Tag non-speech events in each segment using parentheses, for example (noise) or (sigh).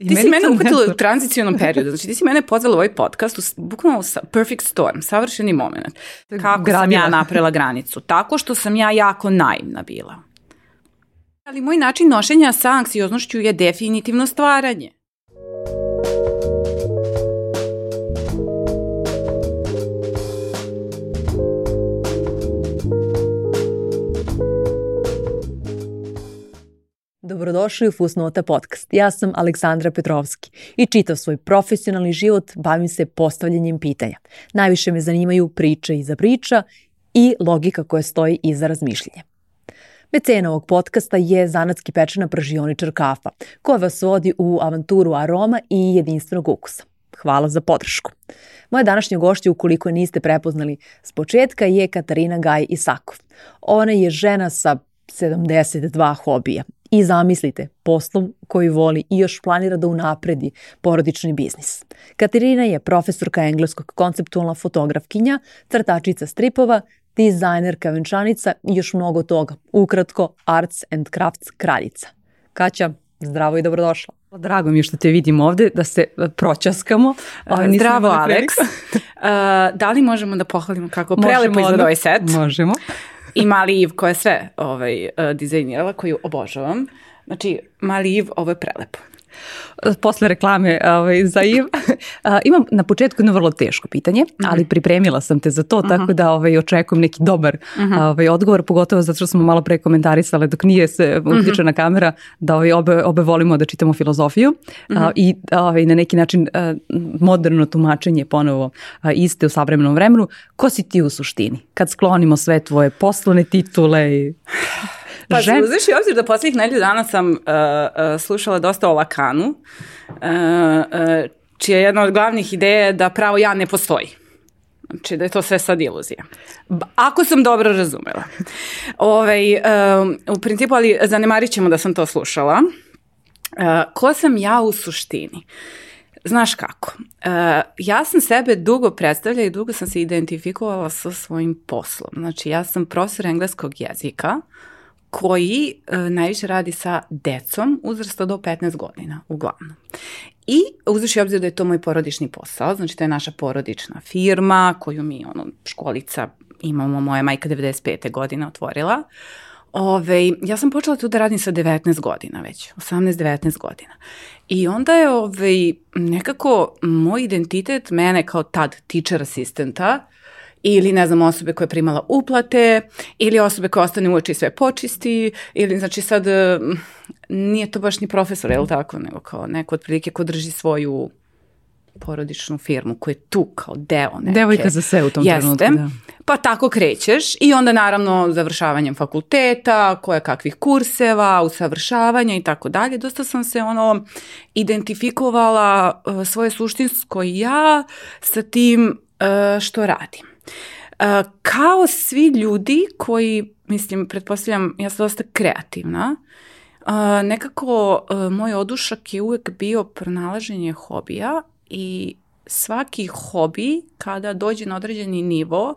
I Ti si meni mene to uhvatila u tranzicionom periodu. Znači, ti si mene pozvala u ovaj podcast u bukvalno sa- perfect storm, savršeni moment. Kako sam Gradila. ja napravila granicu? Tako što sam ja jako naivna bila. Ali moj način nošenja sa anksioznošću je definitivno stvaranje. Dobrodošli u Fusnota podcast. Ja sam Aleksandra Petrovski i čitav svoj profesionalni život bavim se postavljanjem pitanja. Najviše me zanimaju priče iza priča i logika koja stoji iza razmišljenja. Mecena ovog podcasta je zanatski pečena pržioničar kafa, koja vas vodi u avanturu aroma i jedinstvenog ukusa. Hvala za podršku. Moja današnja gošća, ukoliko niste prepoznali s početka, je Katarina Gaj Isakov. Ona je žena sa 72 hobija i zamislite, poslom koji voli i još planira da unapredi porodični biznis. Katarina je profesorka engleskog konceptualna fotografkinja, crtačica stripova, dizajnerka venčanica i još mnogo toga. Ukratko, arts and crafts kraljica. Kaća, zdravo i dobrodošla. Drago mi je što te vidim ovde, da se proćaskamo. Nisam Zdravo. Uh, (laughs) da li možemo da pohvalimo kako prelepo izgleda ovaj set? Možemo. I Mali Iv koja je sve ovaj, uh, dizajnirala, koju obožavam. Znači, Mali Iv, ovo je prelepo. Posle reklame ovaj, za Iv. Imam na početku jedno vrlo teško pitanje, ali pripremila sam te za to, tako da ovaj, očekujem neki dobar ovaj, odgovor, pogotovo zato što smo malo pre komentarisale dok nije se uključena kamera, da ovaj, obe, obe volimo da čitamo filozofiju a, i ovaj, na neki način moderno tumačenje ponovo iste u savremenom vremenu. Ko si ti u suštini? Kad sklonimo sve tvoje poslovne titule i... (sighs) Pa Žen- uzeš i obzir da poslednjih nedelju dana sam uh, uh, slušala dosta o Lakanu, uh, uh, čija je jedna od glavnih ideja da pravo ja ne postoji. Znači da je to sve sad iluzija. Ako sam dobro razumela. Ovaj, um, u principu, ali zanemarit ćemo da sam to slušala. Uh, ko sam ja u suštini? Znaš kako? Uh, ja sam sebe dugo predstavljala i dugo sam se identifikovala sa svojim poslom. Znači, ja sam profesor engleskog jezika koji uh, najviše radi sa decom uzrasta do 15 godina, uglavnom. I uzviši obzir da je to moj porodični posao, znači to je naša porodična firma koju mi, ono, školica imamo, moja majka 95. godine otvorila. Ove, ja sam počela tu da radim sa 19 godina već, 18-19 godina. I onda je ove, nekako moj identitet mene kao tad teacher asistenta ili ne znam osobe koja je primala uplate ili osobe koja ostane uoči i sve počisti ili znači sad eh, nije to baš ni profesor, je li tako, nego kao neko otprilike ko drži svoju porodičnu firmu koja je tu kao deo neke. Devojka za sve u tom Jeste. trenutku, da. Pa tako krećeš i onda naravno završavanjem fakulteta, koje kakvih kurseva, usavršavanja i tako dalje. Dosta sam se ono identifikovala uh, svoje suštinsko ja sa tim uh, što radim. Kao svi ljudi koji, mislim, pretpostavljam, ja sam dosta kreativna, nekako moj odušak je uvek bio pronalaženje hobija i svaki hobi kada dođe na određeni nivo uh,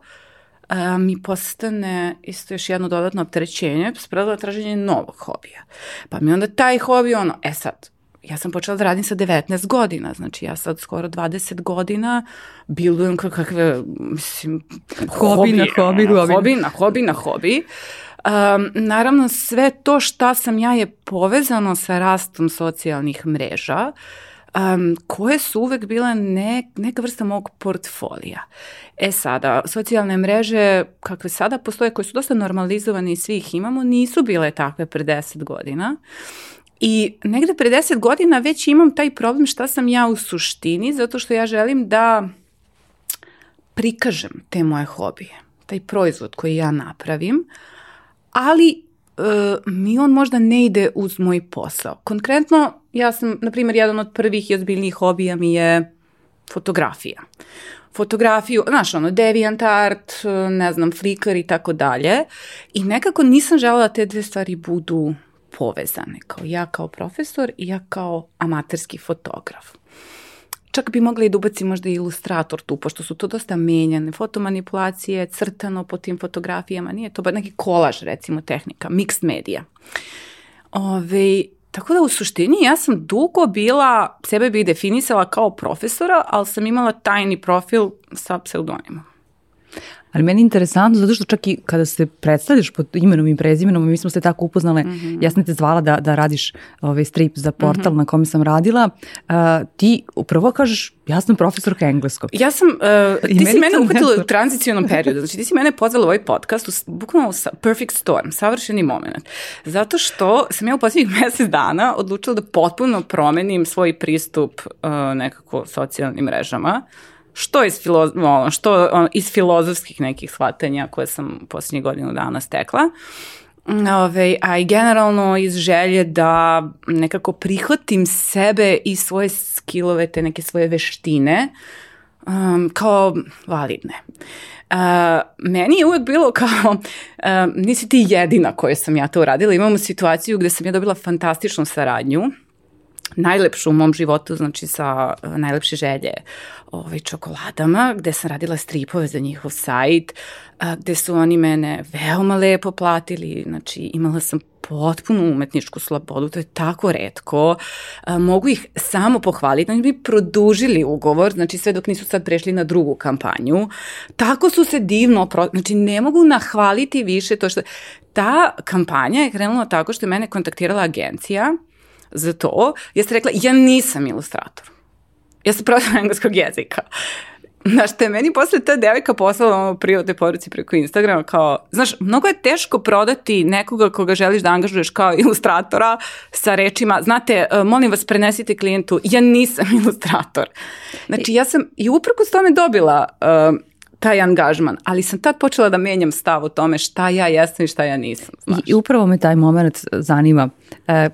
mi postane isto još jedno dodatno opterećenje, spreda traženje novog hobija. Pa mi onda taj hobi ono, e sad, ja sam počela da radim sa 19 godina, znači ja sad skoro 20 godina bildujem kak- kakve, mislim, Hobi na hobi, ono, hobi. hobi na hobi na hobi. Um, naravno, sve to šta sam ja je povezano sa rastom socijalnih mreža, um, koje su uvek bile ne, neka vrsta mog portfolija. E sada, socijalne mreže kakve sada postoje, koje su dosta normalizovane i svi ih imamo, nisu bile takve pre 10 godina. I negde pre 10 godina već imam taj problem šta sam ja u suštini, zato što ja želim da prikažem te moje hobije, taj proizvod koji ja napravim, ali e, mi on možda ne ide uz moj posao. Konkretno, ja sam, na primjer, jedan od prvih i ozbiljnijih hobija mi je fotografija. Fotografiju, znaš, ono, DeviantArt, ne znam, Flickr i tako dalje. I nekako nisam želela da te dve stvari budu povezane. Kao ja kao profesor i ja kao amaterski fotograf. Čak bi mogla i da ubacim možda i ilustrator tu, pošto su to dosta menjane, fotomanipulacije, crtano po tim fotografijama, nije to ba neki kolaž recimo tehnika, mixed media. Ove, Tako da u suštini ja sam dugo bila, sebe bih definisala kao profesora, ali sam imala tajni profil sa pseudonimom. Ali meni je interesantno zato što čak i kada se predstavljaš pod imenom i prezimenom, mi smo se tako upoznale, mm -hmm. ja sam te zvala da, da radiš ovaj strip za portal mm -hmm. na kome sam radila, uh, ti upravo kažeš ja sam profesorka engleskog. Ja sam, uh, ti si mene uhvatila u tranzicionom periodu, znači ti si mene pozvala u ovaj podcast, u, bukvalno u perfect storm, savršeni moment, zato što sam ja u posljednjih (laughs) mesec dana odlučila da potpuno promenim svoj pristup uh, nekako socijalnim mrežama, što iz, filo, što iz filozofskih nekih shvatanja koje sam posljednjih godinu dana stekla. Ove, a i generalno iz želje da nekako prihvatim sebe i svoje skillove, te neke svoje veštine um, kao validne. Uh, meni je uvek bilo kao, uh, nisi ti jedina koja sam ja to uradila. Imamo situaciju gde sam ja dobila fantastičnu saradnju najlepšu u mom životu, znači sa uh, najlepše želje ovaj, čokoladama, gde sam radila stripove za njihov sajt, gde su oni mene veoma lepo platili, znači imala sam potpunu umetničku slobodu, to je tako redko. A, mogu ih samo pohvaliti, oni bi produžili ugovor, znači sve dok nisu sad prešli na drugu kampanju. Tako su se divno, pro... znači ne mogu nahvaliti više to što... Ta kampanja je krenula tako što je mene kontaktirala agencija za to. Ja sam rekla, ja nisam ilustrator ja sam profesor (laughs) engleskog jezika. Znaš, te meni posle ta devojka poslala ono privatne poruci preko Instagrama kao, znaš, mnogo je teško prodati nekoga koga želiš da angažuješ kao (laughs) ilustratora sa rečima, znate, e, molim vas prenesite klijentu, ja nisam (laughs) ilustrator. Znači, ja sam i uprko s tome dobila uh, taj angažman, ali sam tad počela da menjam stav o tome šta ja jesam i šta ja nisam. Znaš. I upravo me taj moment zanima. E,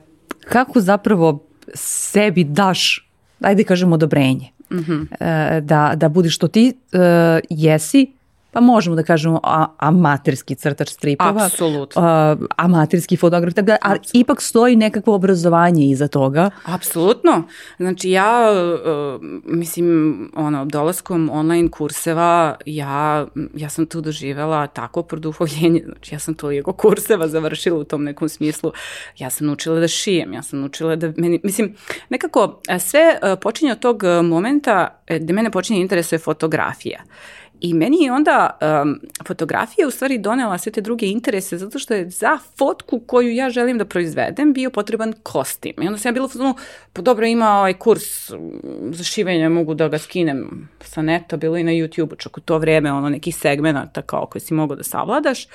kako zapravo sebi daš ajde kažemo odobrenje. Mm -hmm. da, da budiš što ti uh, jesi pa možemo da kažemo a, amaterski crtač stripova. Apsolutno. Amaterski fotograf, tako da, ali ipak stoji nekakvo obrazovanje iza toga. Apsolutno. Znači ja, uh, mislim, ono, dolaskom online kurseva, ja, ja sam tu doživela tako produhovljenje, znači ja sam toliko kurseva završila u tom nekom smislu. Ja sam naučila da šijem, ja sam naučila da, meni, mislim, nekako sve uh, počinje od tog momenta gde mene počinje interesuje fotografija. I meni je onda um, fotografija u stvari donela sve te druge interese zato što je za fotku koju ja želim da proizvedem bio potreban kostim. I onda sam ja bila no, pa dobro ima ovaj kurs za šivenje, mogu da ga skinem sa neta, bilo i na YouTube-u, čak u to vreme ono nekih segmenata kao koji si mogu da savladaš.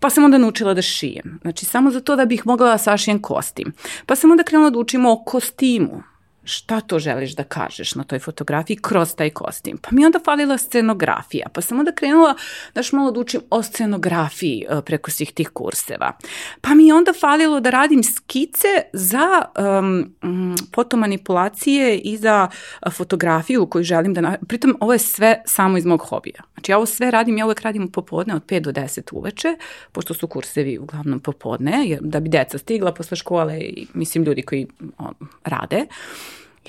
Pa sam onda naučila da šijem. Znači, samo za to da bih mogla da sašijem kostim. Pa sam onda krenula da učimo o kostimu šta to želiš da kažeš na toj fotografiji kroz taj kostim. Pa mi onda falila scenografija, pa sam onda krenula daš malo da učim o scenografiji uh, preko svih tih kurseva. Pa mi je onda falilo da radim skice za um, fotomanipulacije i za fotografiju koju želim da... Pritom ovo je sve samo iz mog hobija. Znači ja ovo sve radim, ja uvek radim popodne od 5 do 10 uveče, pošto su kursevi uglavnom popodne, jer da bi deca stigla posle škole i mislim ljudi koji on, rade.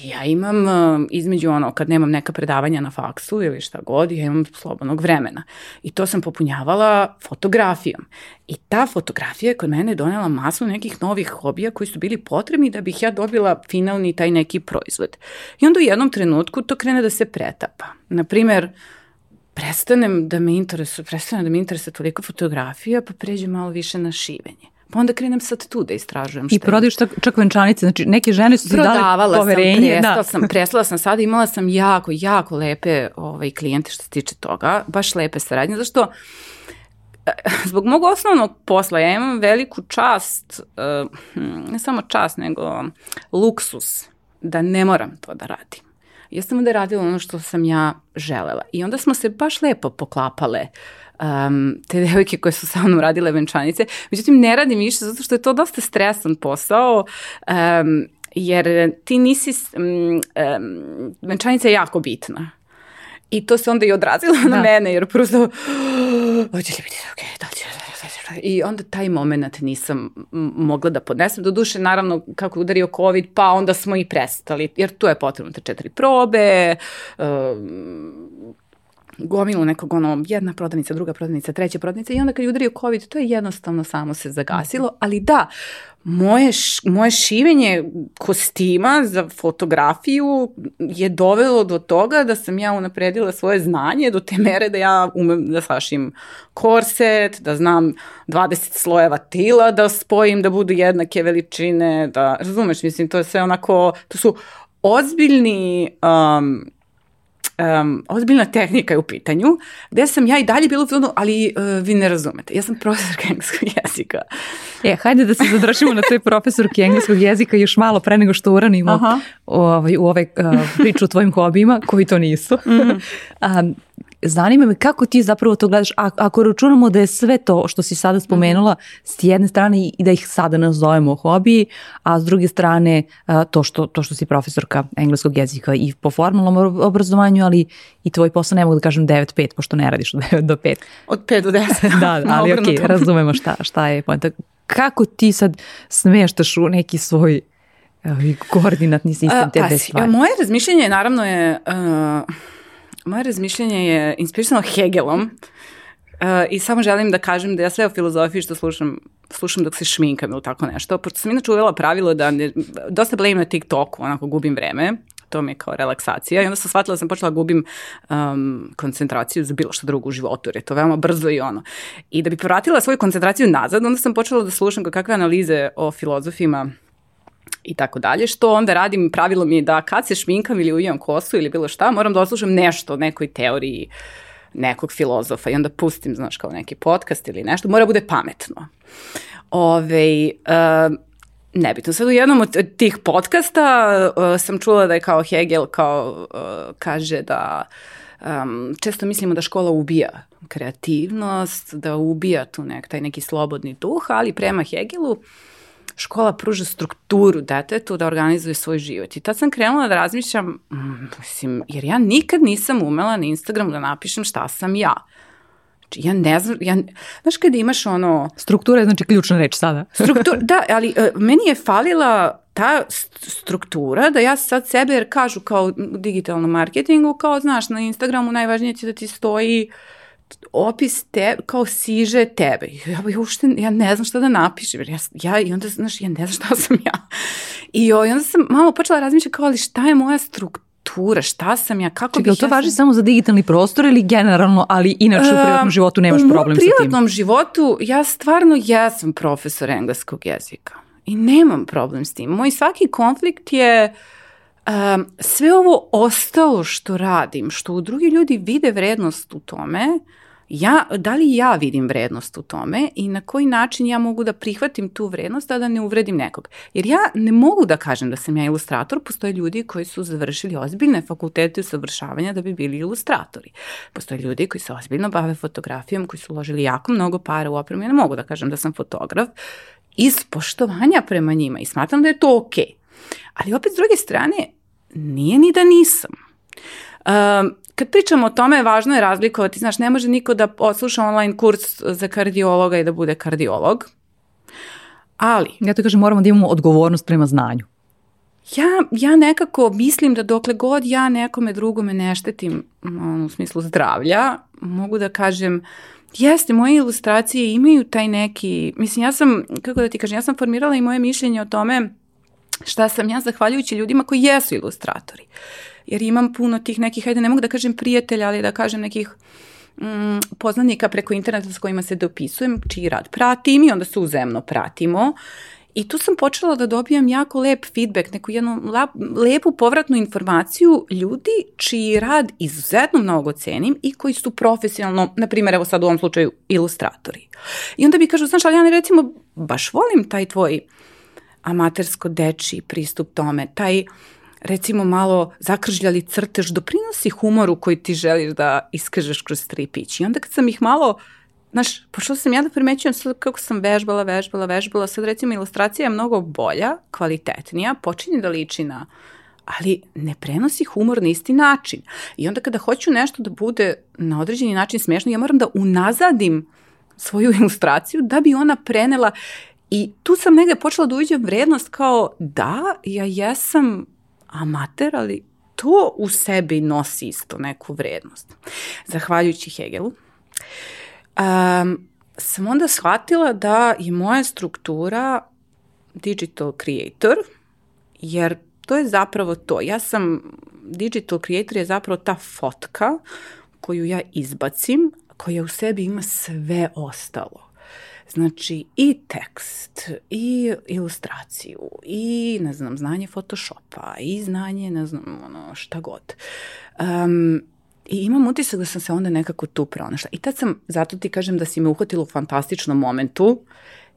Ja imam uh, između ono, kad nemam neka predavanja na faksu ili šta god, ja imam slobodnog vremena. I to sam popunjavala fotografijom. I ta fotografija je kod mene donela masu nekih novih hobija koji su bili potrebni da bih ja dobila finalni taj neki proizvod. I onda u jednom trenutku to krene da se pretapa. Naprimer, prestanem da me interesuje, prestanem da me interesuje toliko fotografija, pa pređem malo više na šivenje. Pa onda krenem sad tu da istražujem šta I prodaješ čak, čak venčanice, znači neke žene su se dali poverenje. Sam, da. sam, preslala sam sada, imala sam jako, jako lepe ovaj, klijente što se tiče toga, baš lepe saradnje, zašto eh, zbog mog osnovnog posla ja imam veliku čast, uh, ne samo čast, nego luksus da ne moram to da radim. Ja sam onda radila ono što sam ja želela i onda smo se baš lepo poklapale uh, um, te devojke koje su sa mnom radile venčanice. Međutim, ne radim više zato što je to dosta stresan posao. Um, jer ti nisi, um, um, venčanica je jako bitna. I to se onda i odrazilo da. na mene, jer prosto, hoće li biti ok, da će, i onda taj moment nisam mogla da podnesem. Do duše, naravno, kako udario COVID, pa onda smo i prestali, jer tu je potrebno te četiri probe, um, gomilu nekog ono, jedna prodavnica, druga prodavnica, treća prodavnica i onda kad je udario COVID, to je jednostavno samo se zagasilo, ali da, moje, moje šivenje kostima za fotografiju je dovelo do toga da sam ja unapredila svoje znanje do te mere da ja umem da sašim korset, da znam 20 slojeva tila da spojim da budu jednake veličine, da, razumeš, mislim, to je sve onako, to su ozbiljni um, um, ozbiljna tehnika je u pitanju, gde sam ja i dalje bila u filmu, ali uh, vi ne razumete. Ja sam profesor engleskog jezika. E, hajde da se zadržimo na toj profesorki engleskog jezika još malo pre nego što uranimo Aha. ovaj, u ove uh, priču o tvojim hobijima, koji to nisu. Mm -hmm. um, zanima me kako ti zapravo to gledaš, ako računamo da je sve to što si sada spomenula s jedne strane i da ih sada nazovemo hobiji, a s druge strane to što, to što si profesorka engleskog jezika i po formalnom obrazovanju, ali i tvoj posao ne mogu da kažem 9-5, pošto ne radiš od 9 do 5. (laughs) Od 5 do 10. (laughs) da, ali ok, razumemo šta, šta je pojenta. Kako ti sad smeštaš u neki svoj koordinatni sistem te dve stvari? Moje razmišljanje naravno je... Uh Moje razmišljanje je inspirisano Hegelom uh, i samo želim da kažem da ja sve o filozofiji što slušam, slušam dok se šminkam ili tako nešto, pošto sam inače uvela pravilo da ne, dosta blame na TikToku, onako gubim vreme, to mi je kao relaksacija i onda sam shvatila da sam počela da gubim um, koncentraciju za bilo što drugo u životu, jer je to veoma brzo i ono. I da bi povratila svoju koncentraciju nazad, onda sam počela da slušam kakve analize o filozofima i tako dalje, što onda radim, pravilo mi je da kad se šminkam ili uvijam kosu ili bilo šta, moram da oslušam nešto o nekoj teoriji nekog filozofa i onda pustim, znaš, kao neki podcast ili nešto, mora bude pametno. Ove, uh, nebitno. Sad u jednom od tih podcasta uh, sam čula da je kao Hegel kao uh, kaže da um, često mislimo da škola ubija kreativnost, da ubija tu nek, taj neki slobodni duh, ali prema Hegelu uh, škola pruža strukturu detetu da organizuje svoj život. I tad sam krenula da razmišljam, mm, mislim, jer ja nikad nisam umela na Instagramu da napišem šta sam ja. Znači, ja ne znam, ja, znaš kada imaš ono... Struktura je znači ključna reč sada. (laughs) Struktura, da, ali uh, meni je falila ta struktura da ja sad sebe, jer kažu kao u digitalnom marketingu, kao znaš, na Instagramu najvažnije će da ti stoji uh, opis te, kao siže tebe. Ja, ja, ušte, ja ne znam šta da napišem. Ja, ja, I onda, znaš, ja ne znam šta sam ja. I, o, i onda sam malo počela razmišljati kao, ali šta je moja struktura, šta sam ja, kako Čekaj, bih... to ja važi sam... samo za digitalni prostor ili generalno, ali inače u privatnom životu nemaš problem sa tim? U privatnom životu ja stvarno jesam profesor engleskog jezika i nemam problem s tim. Moj svaki konflikt je um, sve ovo ostalo što radim, što drugi ljudi vide vrednost u tome, ja, da li ja vidim vrednost u tome i na koji način ja mogu da prihvatim tu vrednost, a da ne uvredim nekog. Jer ja ne mogu da kažem da sam ja ilustrator, postoje ljudi koji su završili ozbiljne fakultete usavršavanja da bi bili ilustratori. Postoje ljudi koji se ozbiljno bave fotografijom, koji su uložili jako mnogo para u opremu. Ja ne mogu da kažem da sam fotograf iz poštovanja prema njima i smatram da je to okej. Okay. Ali opet s druge strane, nije ni da nisam. Um, kad pričamo o tome, važno je razlikovati, znaš, ne može niko da osluša online kurs za kardiologa i da bude kardiolog, ali... Ja to kažem, moramo da imamo odgovornost prema znanju. Ja, ja nekako mislim da dokle god ja nekome drugome ne štetim u smislu zdravlja, mogu da kažem Jeste, moje ilustracije imaju taj neki, mislim ja sam, kako da ti kažem, ja sam formirala i moje mišljenje o tome šta sam ja zahvaljujući ljudima koji jesu ilustratori. Jer imam puno tih nekih, hajde ne mogu da kažem prijatelja, ali da kažem nekih mm, poznanika preko interneta s kojima se dopisujem, čiji rad pratim i onda se uzemno pratimo. I tu sam počela da dobijam jako lep feedback, neku jednu lepu povratnu informaciju ljudi čiji rad izuzetno mnogo cenim i koji su profesionalno, na primjer, evo sad u ovom slučaju, ilustratori. I onda bi kažu, znaš, ali ja ne recimo baš volim taj tvoj amatersko deči pristup tome, taj recimo malo zakržljali crtež doprinosi humoru koji ti želiš da iskažeš kroz stripić. I onda kad sam ih malo Znaš, pošto sam ja da primećujem sad kako sam vežbala, vežbala, vežbala, sad recimo ilustracija je mnogo bolja, kvalitetnija, počinje da liči na ali ne prenosi humor na isti način. I onda kada hoću nešto da bude na određeni način smešno, ja moram da unazadim svoju (laughs) ilustraciju da bi ona prenela I tu sam negde počela da uviđam vrednost kao da, ja jesam amater, ali to u sebi nosi isto neku vrednost. zahvaljujući Hegelu, um, sam onda shvatila da je moja struktura digital creator, jer to je zapravo to. Ja sam, digital creator je zapravo ta fotka koju ja izbacim, koja u sebi ima sve ostalo. Znači i tekst, i ilustraciju, i ne znam, znanje Photoshopa, i znanje, ne znam, ono, šta god. Um, I imam utisak da sam se onda nekako tu pronašla. I tad sam, zato ti kažem da si me uhvatila u fantastičnom momentu,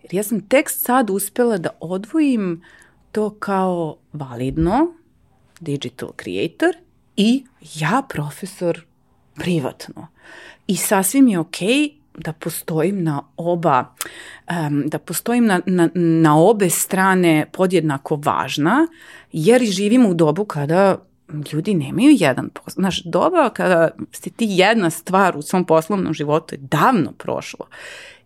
jer ja sam tekst sad uspela da odvojim to kao validno, digital creator, i ja profesor privatno. I sasvim je okej okay da postojim na oba, da postojim na, na, na obe strane podjednako važna, jer živimo u dobu kada ljudi nemaju jedan posao. Znaš, doba kada si ti jedna stvar u svom poslovnom životu je davno prošlo.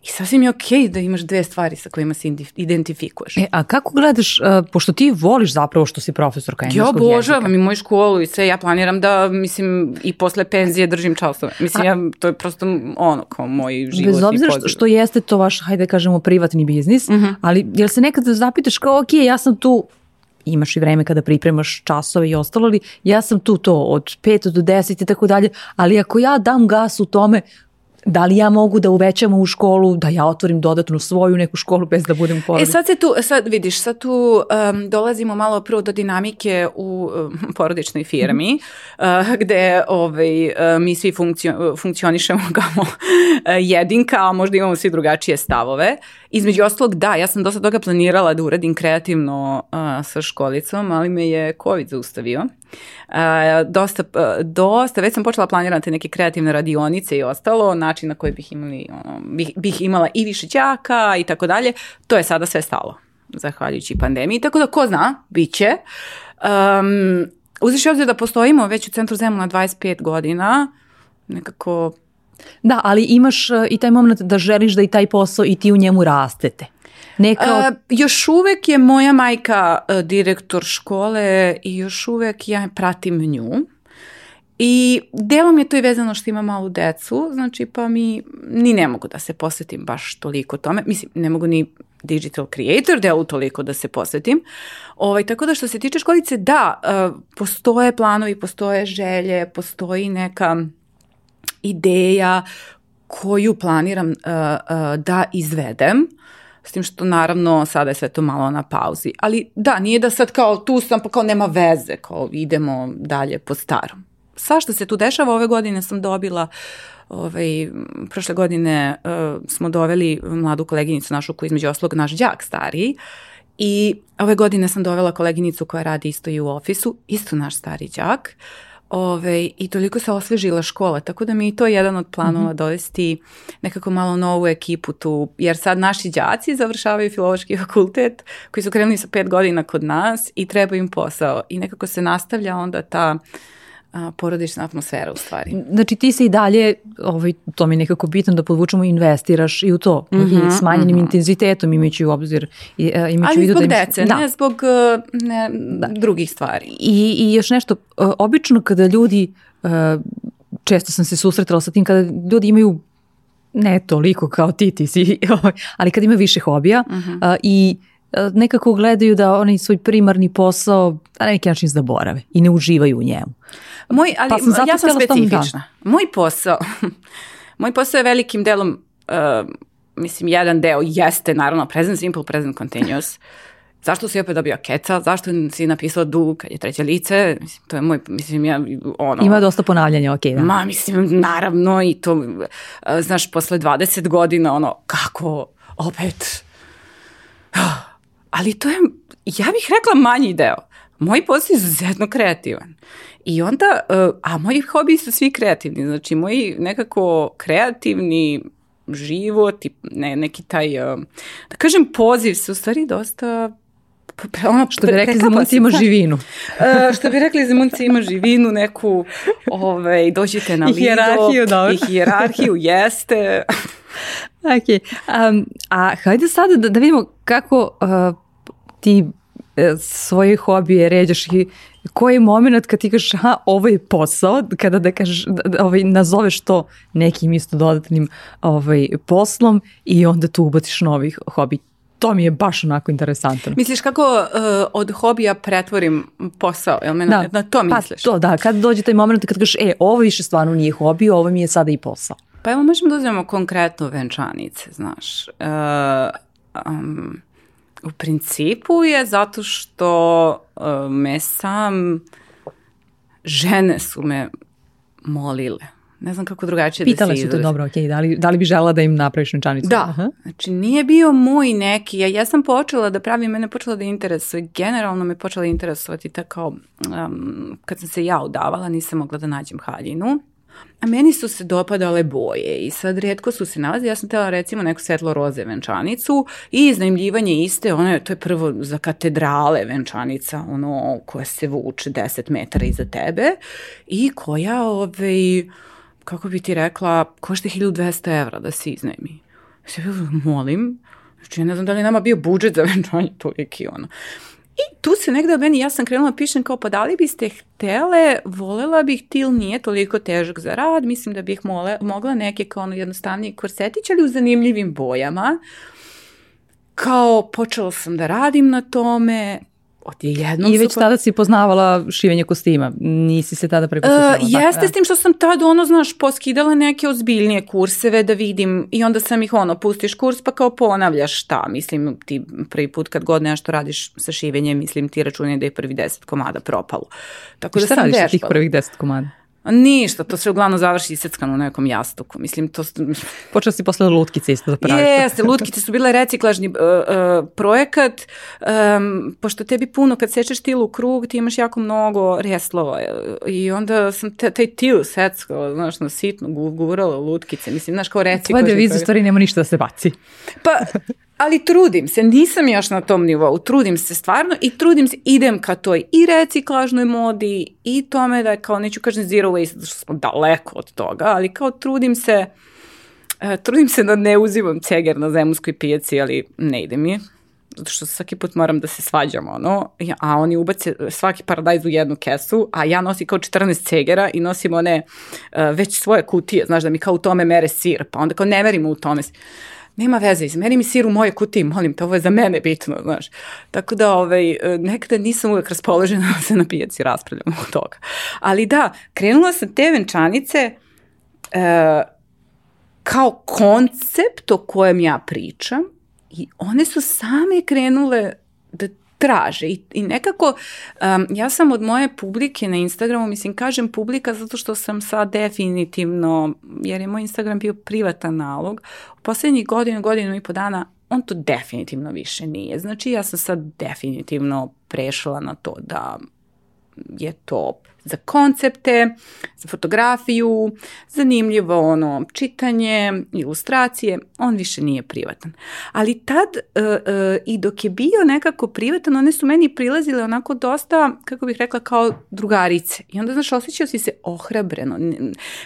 I sasvim je okej okay da imaš dve stvari sa kojima se identifikuješ. E, a kako gledaš, uh, pošto ti voliš zapravo što si profesorka engleskog jezika? Ja obožavam i moju školu i sve, ja planiram da, mislim, i posle penzije držim časove. Mislim, a, ja, to je prosto ono, kao moj život Bez obzira što, što jeste to vaš, hajde da kažemo, privatni biznis, uh mhm. -huh. ali jel se nekad zapitaš kao, ok, ja sam tu imaš i vreme kada pripremaš časove i ostalo, ali ja sam tu to od 5 do 10 i tako dalje, ali ako ja dam gas u tome, da li ja mogu da uvećam u školu, da ja otvorim dodatnu svoju neku školu bez da budem porodica? E sad se tu, sad vidiš, sad tu um, dolazimo malo prvo do dinamike u um, porodičnoj firmi, uh, gde ovaj, uh, mi svi funkcio, funkcionišemo kao uh, jedinka, a možda imamo svi drugačije stavove. Između ostalog, da, ja sam dosta toga planirala da uradim kreativno uh, sa školicom, ali me je COVID zaustavio. Uh, dosta, uh, dosta, već sam počela planirati neke kreativne radionice i ostalo, način na koji bih, imali, ono, bih, bih imala i više đaka i tako dalje. To je sada sve stalo, zahvaljujući pandemiji. Tako da, ko zna, bit će. Um, Uziš obzir da postojimo već u centru zemlja na 25 godina, nekako Da, ali imaš uh, i taj moment da želiš da i taj posao i ti u njemu rastete. Neka od... uh, još uvek je moja majka uh, direktor škole i još uvek ja pratim nju. I delom je to i vezano što ima malu decu, znači pa mi ni ne mogu da se posvetim baš toliko tome. Mislim, ne mogu ni digital creator delu toliko da se posvetim. Ovaj, tako da što se tiče školice, da, postoje planovi, postoje želje, postoji neka ideja koju planiram uh, uh, da izvedem, s tim što naravno sada je sve to malo na pauzi. Ali da, nije da sad kao tu sam pa kao nema veze, kao idemo dalje po starom. Svašta se tu dešava, ove godine sam dobila ovaj, prošle godine uh, smo doveli mladu koleginicu našu koja između oslog naš đak stariji i ove godine sam dovela koleginicu koja radi isto i u ofisu, isto naš stari đak. Uh, Ove, I toliko se osvežila škola, tako da mi je to jedan od planova mm -hmm. dovesti nekako malo novu ekipu tu, jer sad naši đaci završavaju filološki fakultet koji su krenuli sa pet godina kod nas i treba im posao i nekako se nastavlja onda ta uh, a, porodična atmosfera u stvari. Znači ti se i dalje, ovaj, to mi je nekako bitno da podvučemo, investiraš i u to, mm -hmm, i smanjenim mm -hmm. intenzitetom imajući u obzir. I, uh, imajući Ali zbog da dece, da. ne zbog uh, ne, da. drugih stvari. I, I još nešto, uh, obično kada ljudi, često sam se susretala sa tim, kada ljudi imaju ne toliko kao ti, ti si, (laughs) ovaj, ali kad ima više hobija uh -huh. uh, i nekako gledaju da oni svoj primarni posao na neki način zaborave i ne uživaju u njemu. Moj, ali pa sam ja sam specifična. Da. Moj posao, (laughs) moj posao je velikim delom, uh, mislim, jedan deo jeste naravno present simple, present continuous. Zašto si opet dobio keca? Zašto si napisao du kad je treće lice? Mislim, to je moj, mislim, ja, ono... Ima dosta ponavljanja, ok, da. Ma, mislim, naravno i to, uh, znaš, posle 20 godina, ono, kako opet... Ali to je, ja bih rekla manji deo. Moj posao je izuzetno kreativan. I onda, uh, a moji hobi su svi kreativni, znači moji nekako kreativni život i ne, neki taj, uh, da kažem, poziv se u stvari dosta ono, što bi rekli Zemunci ima živinu. uh, što bi rekli Zemunci ima živinu, neku, ovaj, dođite na lido. I hijerarhiju, dobro. I hijerarhiju, jeste. (laughs) ok, um, a hajde sada da, da vidimo kako uh, ti E, svoje hobije ređaš i koji je moment kad ti kažeš aha, ovo je posao, kada da kažeš, da, da, ovaj, nazoveš to nekim isto dodatnim ovaj, poslom i onda tu ubaciš novi hobi to mi je baš onako interesantno. Misliš kako uh, od hobija pretvorim posao? Jel me da. na, na to misliš? Pa to, da. Kad dođe taj moment kad kažeš, e, ovo više stvarno nije hobi, ovo mi je sada i posao. Pa evo možemo da uzmemo konkretno venčanice, znaš. Uh, um, u principu je zato što uh, me sam žene su me molile ne znam kako drugačije Pitale da se Pitale su te, dobro, ok, da li, da li bi žela da im napraviš venčanicu? Da, Aha. znači nije bio moj neki, ja, ja sam počela da pravim, mene počela da interesuje, generalno me počela interesovati tako, um, kad sam se ja udavala, nisam mogla da nađem haljinu, A meni su se dopadale boje i sad redko su se nalazi. Ja sam tela recimo neku svetlo roze venčanicu i iznajmljivanje iste, ono je, to je prvo za katedrale venčanica, ono koja se vuče 10 metara iza tebe i koja, ovaj, kako bi ti rekla, košta 1200 evra da se iznajmi. Ja se molim, znači ja ne znam da li nama bio budžet za venčanje toliki ono. I tu se negde od meni, ja sam krenula pišem kao pa da li biste htele, volela bih til nije toliko težak za rad, mislim da bih mole, mogla neke kao ono jednostavniji korsetić, ali u zanimljivim bojama. Kao počela sam da radim na tome, odjednom I već tada si poznavala šivenje kostima, nisi se tada prepostavila. Uh, jeste s tim što sam tada ono, znaš, poskidala neke ozbiljnije kurseve da vidim i onda sam ih ono, pustiš kurs pa kao ponavljaš šta, mislim ti prvi put kad god nešto radiš sa šivenjem, mislim ti računaj da je prvi deset komada propalo. Tako I da šta da radiš sa tih prvih deset komada? Ništa, to se uglavnom završi iseckan u nekom jastuku. Mislim, to... Počela si posle lutkice isto da praviš. Jeste, lutkice su bile reciklažni uh, uh, projekat, um, pošto tebi puno, kad sečeš til u krug, ti imaš jako mnogo reslova i onda sam te, taj til seckala, znaš, na sitno gurala lutkice. Mislim, znaš, kao reciklažni Tvoja deviza stvari nema ništa da se baci. Pa, (laughs) ali trudim se, nisam još na tom nivou, trudim se stvarno i trudim se, idem ka toj i reciklažnoj modi i tome da kao neću kažem zero waste, što smo daleko od toga, ali kao trudim se, uh, trudim se da ne uzimam ceger na zemunskoj pijaci, ali ne ide mi. Zato što svaki put moram da se svađam, ono, a oni ubace svaki paradajz u jednu kesu, a ja nosim kao 14 cegera i nosim one uh, već svoje kutije, znaš, da mi kao u tome mere sir, pa onda kao ne merimo u tome nema veze, izmeri mi sir u moje kutiji, molim te, ovo je za mene bitno, znaš. Tako da, ovaj, nekada nisam uvek raspoložena da se na pijaci raspravljam o toga. Ali da, krenula sam te venčanice e, kao koncept o kojem ja pričam i one su same krenule traže i, i nekako um, ja sam od moje publike na Instagramu, mislim kažem publika zato što sam sad definitivno, jer je moj Instagram bio privatan nalog, u poslednjih godinu, godinu i po dana on to definitivno više nije. Znači ja sam sad definitivno prešla na to da je to za koncepte, za fotografiju, zanimljivo ono čitanje, ilustracije, on više nije privatan. Ali tad uh, uh, i dok je bio nekako privatan, one su meni prilazile onako dosta, kako bih rekla, kao drugarice. I onda, znaš, osjećao si se ohrabreno.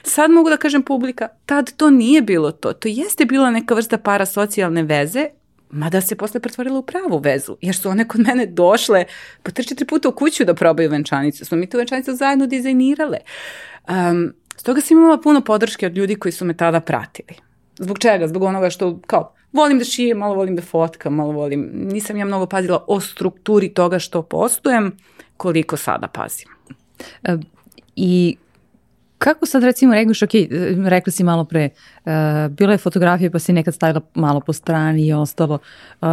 Sad mogu da kažem publika, tad to nije bilo to. To jeste bila neka vrsta parasocijalne veze, mada se posle pretvorila u pravu vezu, jer su one kod mene došle po tri četiri puta u kuću da probaju venčanicu. Smo mi tu venčanicu zajedno dizajnirale. Um, stoga sam imala puno podrške od ljudi koji su me tada pratili. Zbog čega? Zbog onoga što, kao, volim da šijem, malo volim da fotkam, malo volim, nisam ja mnogo pazila o strukturi toga što postujem, koliko sada pazim. E, I Kako sad recimo regneš, ok, rekla si malo pre, uh, bila je fotografija pa si nekad stavila malo po strani i ostalo. Uh,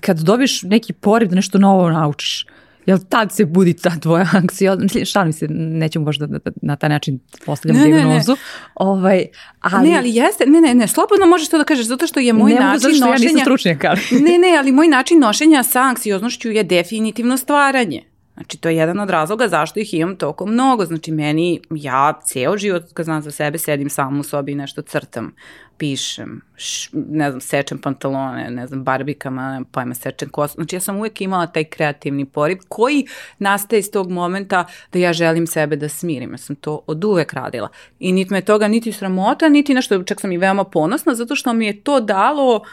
kad dobiš neki poriv da nešto novo naučiš, jel tad se budi ta tvoja (laughs) anksija, šalim se, nećemo baš da, da, da na taj način postavljam ne, diagnozu. Ne, ne. Ovaj, ali... ne, ali jeste, ne, ne, ne, slobodno možeš to da kažeš, zato što je moj ne način nošenja... Ne, ja nisam stručnjak, ali... ne, ne, ali moj način nošenja sa anksioznošću je definitivno stvaranje. Znači, to je jedan od razloga zašto ih imam toliko mnogo. Znači, meni, ja ceo život, kad znam za sebe, sedim sam u sobi i nešto crtam. pišem, š, ne znam, sečem pantalone, ne znam, barbikama, ne pojma, sečem kosu. Znači ja sam uvijek imala taj kreativni poriv koji nastaje iz tog momenta da ja želim sebe da smirim. Ja sam to od uvek radila. I niti me toga niti sramota, niti nešto, čak sam i veoma ponosna, zato što mi je to dalo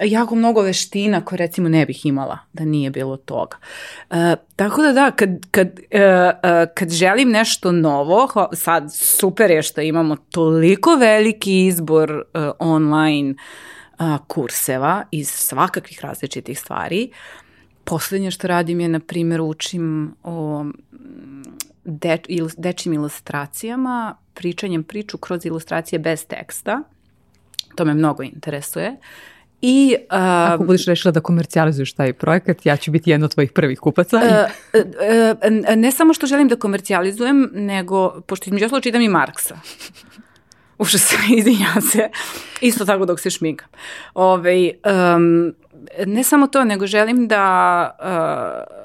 jako mnogo veština koje recimo ne bih imala da nije bilo toga. E, tako da da, kad, kad, e, e, kad želim nešto novo, sad super je što imamo toliko veliki izbor e, online a, kurseva iz svakakvih različitih stvari. Poslednje što radim je, na primjer, učim o de, il, dečim ilustracijama, pričanjem priču kroz ilustracije bez teksta. To me mnogo interesuje. I, uh, Ako budeš rešila da komercijalizuješ taj projekat, ja ću biti jedna od tvojih prvih kupaca. Uh, uh, ne samo što želim da komercijalizujem, nego, pošto između oslo čitam i Marksa. (laughs) Uša se, (laughs) izvinjam se. Isto tako dok se šmigam. Ove, um, ne samo to, nego želim da uh,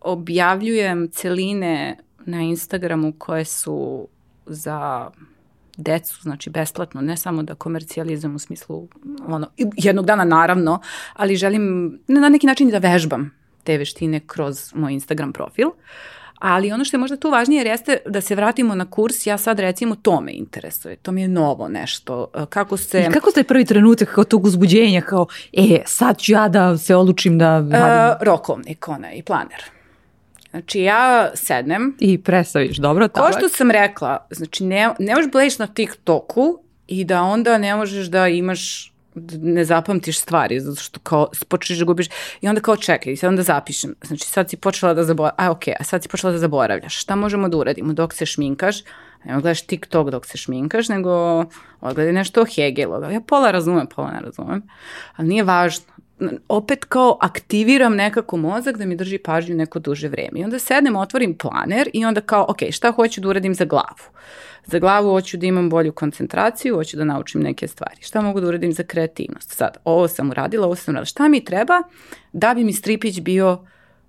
objavljujem celine na Instagramu koje su za decu, znači besplatno, ne samo da komercijalizujem u smislu ono, jednog dana naravno, ali želim na neki način da vežbam te veštine kroz moj Instagram profil. Ali ono što je možda tu važnije jeste da se vratimo na kurs, ja sad recimo to me interesuje, to mi je novo nešto. Kako se... I kako ste prvi trenutak kao tog uzbuđenja, kao e, sad ću ja da se odlučim da? E, rokovnik, onaj, planer. Znači ja sednem. I predstaviš, dobro, tabak. Ko što sam rekla, znači ne, ne možeš blejiš na TikToku i da onda ne možeš da imaš ne zapamtiš stvari, zato što kao počneš da gubiš i onda kao čekaj, sad onda zapišem. Znači sad si počela da zaboravljaš, a ok, a sad si počela da zaboravljaš. Šta možemo da uradimo dok se šminkaš? Ne gledaš TikTok dok se šminkaš, nego odgledaj nešto o Hegelu. Ja pola razumem, pola ne razumem, ali nije važno opet kao aktiviram nekako mozak da mi drži pažnju neko duže vreme. I onda sednem, otvorim planer i onda kao, ok, šta hoću da uradim za glavu? Za glavu hoću da imam bolju koncentraciju, hoću da naučim neke stvari. Šta mogu da uradim za kreativnost? Sad, ovo sam uradila, ovo sam uradila. Šta mi treba da bi mi stripić bio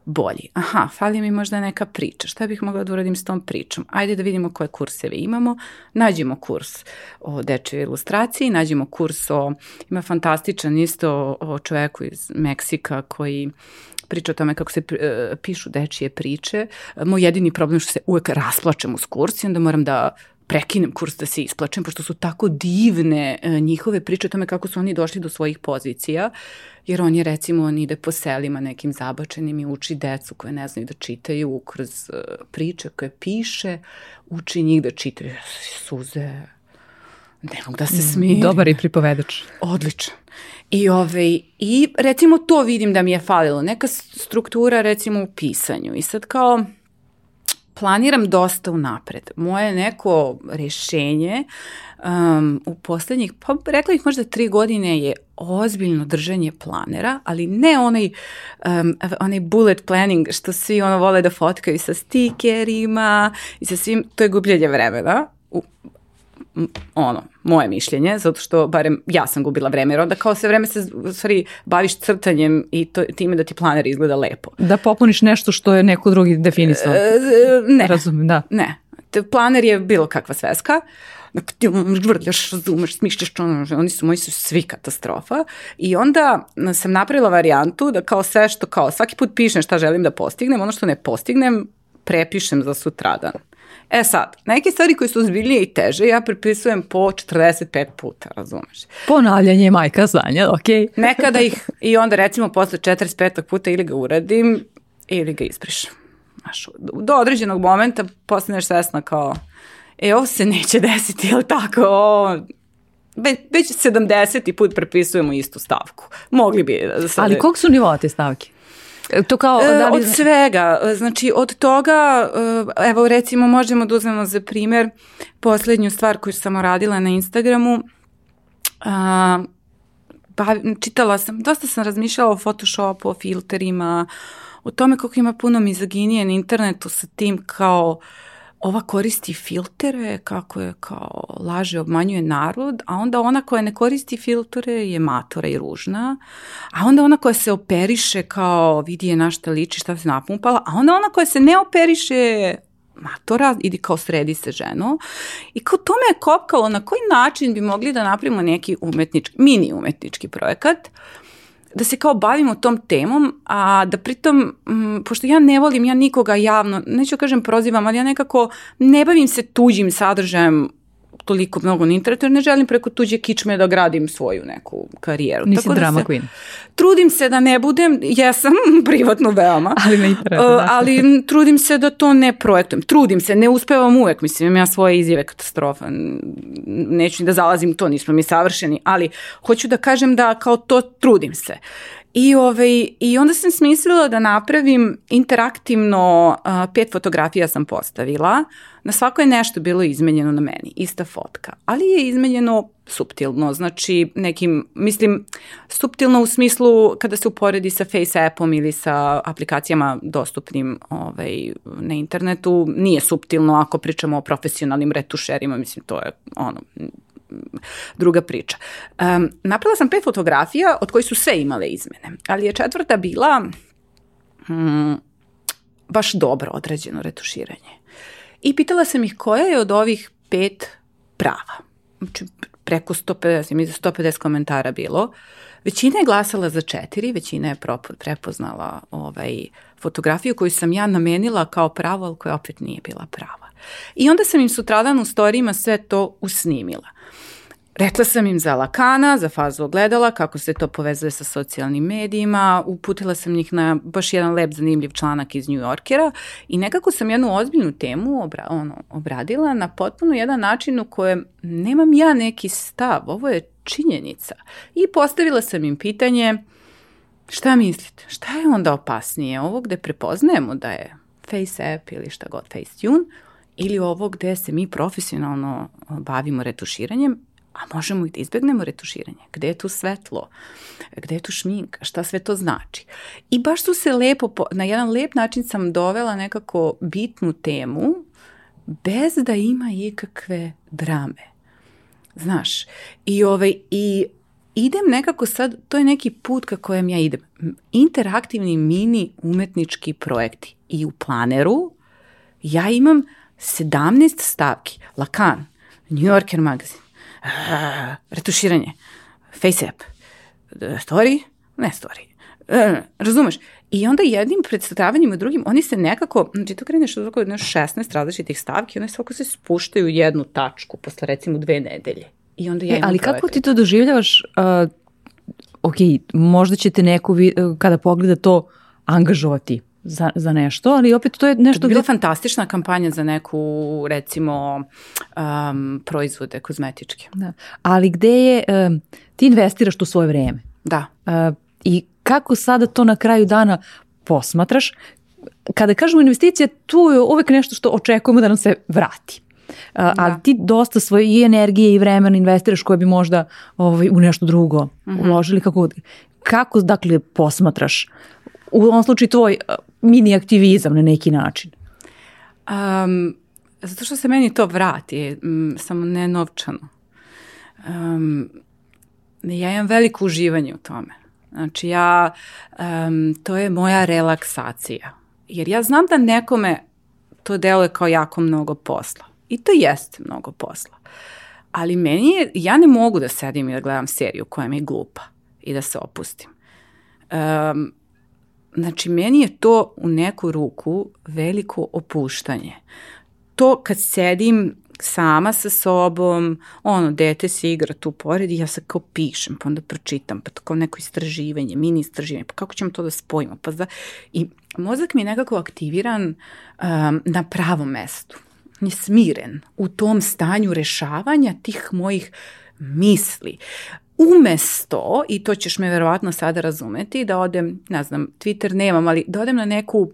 bolji. Aha, fali mi možda neka priča. Šta bih mogla da uradim s tom pričom? Ajde da vidimo koje kurseve imamo. Nađemo kurs o dečoj ilustraciji, nađemo kurs o, ima fantastičan isto o, čoveku iz Meksika koji priča o tome kako se uh, pišu dečije priče. Moj jedini problem je što se uvek rasplačem uz kurs i onda moram da prekinem kurs da se isplačem, pošto su tako divne e, njihove priče o tome kako su oni došli do svojih pozicija, jer on je recimo, on ide po selima nekim zabačenim i uči decu koje ne znaju da čitaju kroz e, priče koje piše, uči njih da čitaju suze, ne mogu da se mm, smijem. Dobar i pripovedač. Odličan. I, ove, I recimo to vidim da mi je falilo, neka struktura recimo u pisanju. I sad kao, planiram dosta unapred. Moje neko rešenje um, u poslednjih, pa rekla bih možda tri godine je ozbiljno držanje planera, ali ne onaj, um, onaj bullet planning što svi ono vole da fotkaju sa stikerima i sa svim, to je gubljenje vremena. U, ono, moje mišljenje, zato što barem ja sam gubila vreme, jer onda kao sve vreme se u stvari baviš crtanjem i to, time da ti planer izgleda lepo. Da popuniš nešto što je neko drugi definisao. E, ne. Razumem, da. Ne. Planer je bilo kakva sveska, vrljaš, razumeš, smišljaš, oni su, moji su svi katastrofa. I onda sam napravila varijantu da kao sve što, kao svaki put pišem šta želim da postignem, ono što ne postignem, prepišem za sutradan. E sad, neke stvari koje su ozbiljnije i teže, ja prepisujem po 45 puta, razumeš? Ponavljanje je majka znanja, ok. (laughs) Nekada ih, i onda recimo posle 45 puta ili ga uradim, ili ga isprišam. Znaš, do određenog momenta postaneš svesna kao, e, ovo se neće desiti, jel tako, o, već, već 70. put prepisujemo istu stavku. Mogli bi da sad... Ali kog su nivoa te stavke? To kao, e, da li... Od svega. Znači, od toga, e, evo recimo možemo da uzmemo za primer poslednju stvar koju sam radila na Instagramu. A, bav, čitala sam, dosta sam razmišljala o Photoshopu, o filterima, o tome kako ima puno mizoginije na internetu sa tim kao uh, ova koristi filtere, kako je kao laže, obmanjuje narod, a onda ona koja ne koristi filtere je matora i ružna, a onda ona koja se operiše kao vidi je na šta liči, šta se napumpala, a onda ona koja se ne operiše matora, idi kao sredi se ženo. I kao to me je kopkalo na koji način bi mogli da napravimo neki umetnički, mini umetnički projekat da se kao bavimo tom temom, a da pritom, m, pošto ja ne volim, ja nikoga javno, neću kažem prozivam, ali ja nekako ne bavim se tuđim sadržajem toliko mnogo na internetu, jer ne želim preko tuđe kičme da gradim svoju neku karijeru. Nisi Tako da drama se, queen. Trudim se da ne budem, jesam (laughs) privatno veoma, Ali na internetu, Uh, da. ali trudim se da to ne projektujem. Trudim se, ne uspevam uvek, mislim, imam ja svoje izjave katastrofa. Neću ni da zalazim to, nismo mi savršeni, ali hoću da kažem da kao to trudim se. I, ovaj, I onda sam smislila da napravim interaktivno, a, pet fotografija sam postavila, na svako je nešto bilo izmenjeno na meni, ista fotka, ali je izmenjeno suptilno, znači nekim, mislim, suptilno u smislu kada se uporedi sa Face appom ili sa aplikacijama dostupnim ovaj, na internetu, nije suptilno ako pričamo o profesionalnim retušerima, mislim, to je ono, druga priča. Um, napravila sam pet fotografija od kojih su sve imale izmene, ali je četvrta bila mm, baš dobro odrađeno retuširanje. I pitala sam ih koja je od ovih pet prava. Znači, preko 150, mi 150 komentara bilo. Većina je glasala za četiri, većina je prepoznala ovaj, fotografiju koju sam ja namenila kao pravo, ali koja opet nije bila prava. I onda sam im sutradan u storijima sve to usnimila. Rekla sam im za Lakana, za fazu ogledala, kako se to povezuje sa socijalnim medijima, uputila sam njih na baš jedan lep zanimljiv članak iz New Yorkera i nekako sam jednu ozbiljnu temu obra, ono, obradila na potpuno jedan način u kojem nemam ja neki stav, ovo je činjenica. I postavila sam im pitanje, šta mislite, šta je onda opasnije, ovo gde prepoznajemo da je Face app ili šta god Facetune, ili ovo gde se mi profesionalno bavimo retuširanjem, a možemo i da izbegnemo retuširanje. Gde je tu svetlo? Gde je tu šminka? Šta sve to znači? I baš su se lepo, po- na jedan lep način sam dovela nekako bitnu temu bez da ima ikakve drame. Znaš, i, ovaj, i idem nekako sad, to je neki put ka kojem ja idem. Interaktivni mini umetnički projekti. I u planeru ja imam 17 stavki. Lakan, New Yorker magazin, a, retuširanje, face app, e, story, ne story. E, razumeš? I onda jednim predstavanjima i drugim, oni se nekako, znači to kreneš od oko 16 različitih stavki, one svako se spuštaju u jednu tačku posle recimo dve nedelje. I onda ja E, ali kako ti to doživljavaš? Uh, ok, možda će te neko vi- kada pogleda to angažovati za, za nešto, ali opet to je To nešto bi bila gde... fantastična kampanja za neku, recimo, um, proizvode kozmetičke. Da. Ali gde je, um, ti investiraš tu svoje vreme. Da. Uh, I kako sada to na kraju dana posmatraš? Kada kažemo investicija, tu je uvek nešto što očekujemo da nam se vrati. Uh, ali ti dosta svoje i energije i vremena investiraš koje bi možda ovaj, u nešto drugo uložili. Kako, kako dakle, posmatraš u ovom slučaju tvoj uh, mini aktivizam na neki način? Um, zato što se meni to vrati, m, samo ne novčano. Um, ja imam veliko uživanje u tome. Znači ja, um, to je moja relaksacija. Jer ja znam da nekome to deluje kao jako mnogo posla. I to jeste mnogo posla. Ali meni je, ja ne mogu da sedim i da gledam seriju koja mi je glupa i da se opustim. Um, znači, meni je to u neku ruku veliko opuštanje. To kad sedim sama sa sobom, ono, dete se igra tu pored i ja se kao pišem, pa onda pročitam, pa kao neko istraživanje, mini istraživanje, pa kako ćemo to da spojimo? Pa za... I mozak mi je nekako aktiviran um, na pravom mestu. Je smiren u tom stanju rešavanja tih mojih misli. Umesto, i to ćeš me verovatno sada razumeti, da odem, ne znam, Twitter nemam, ali da odem na neku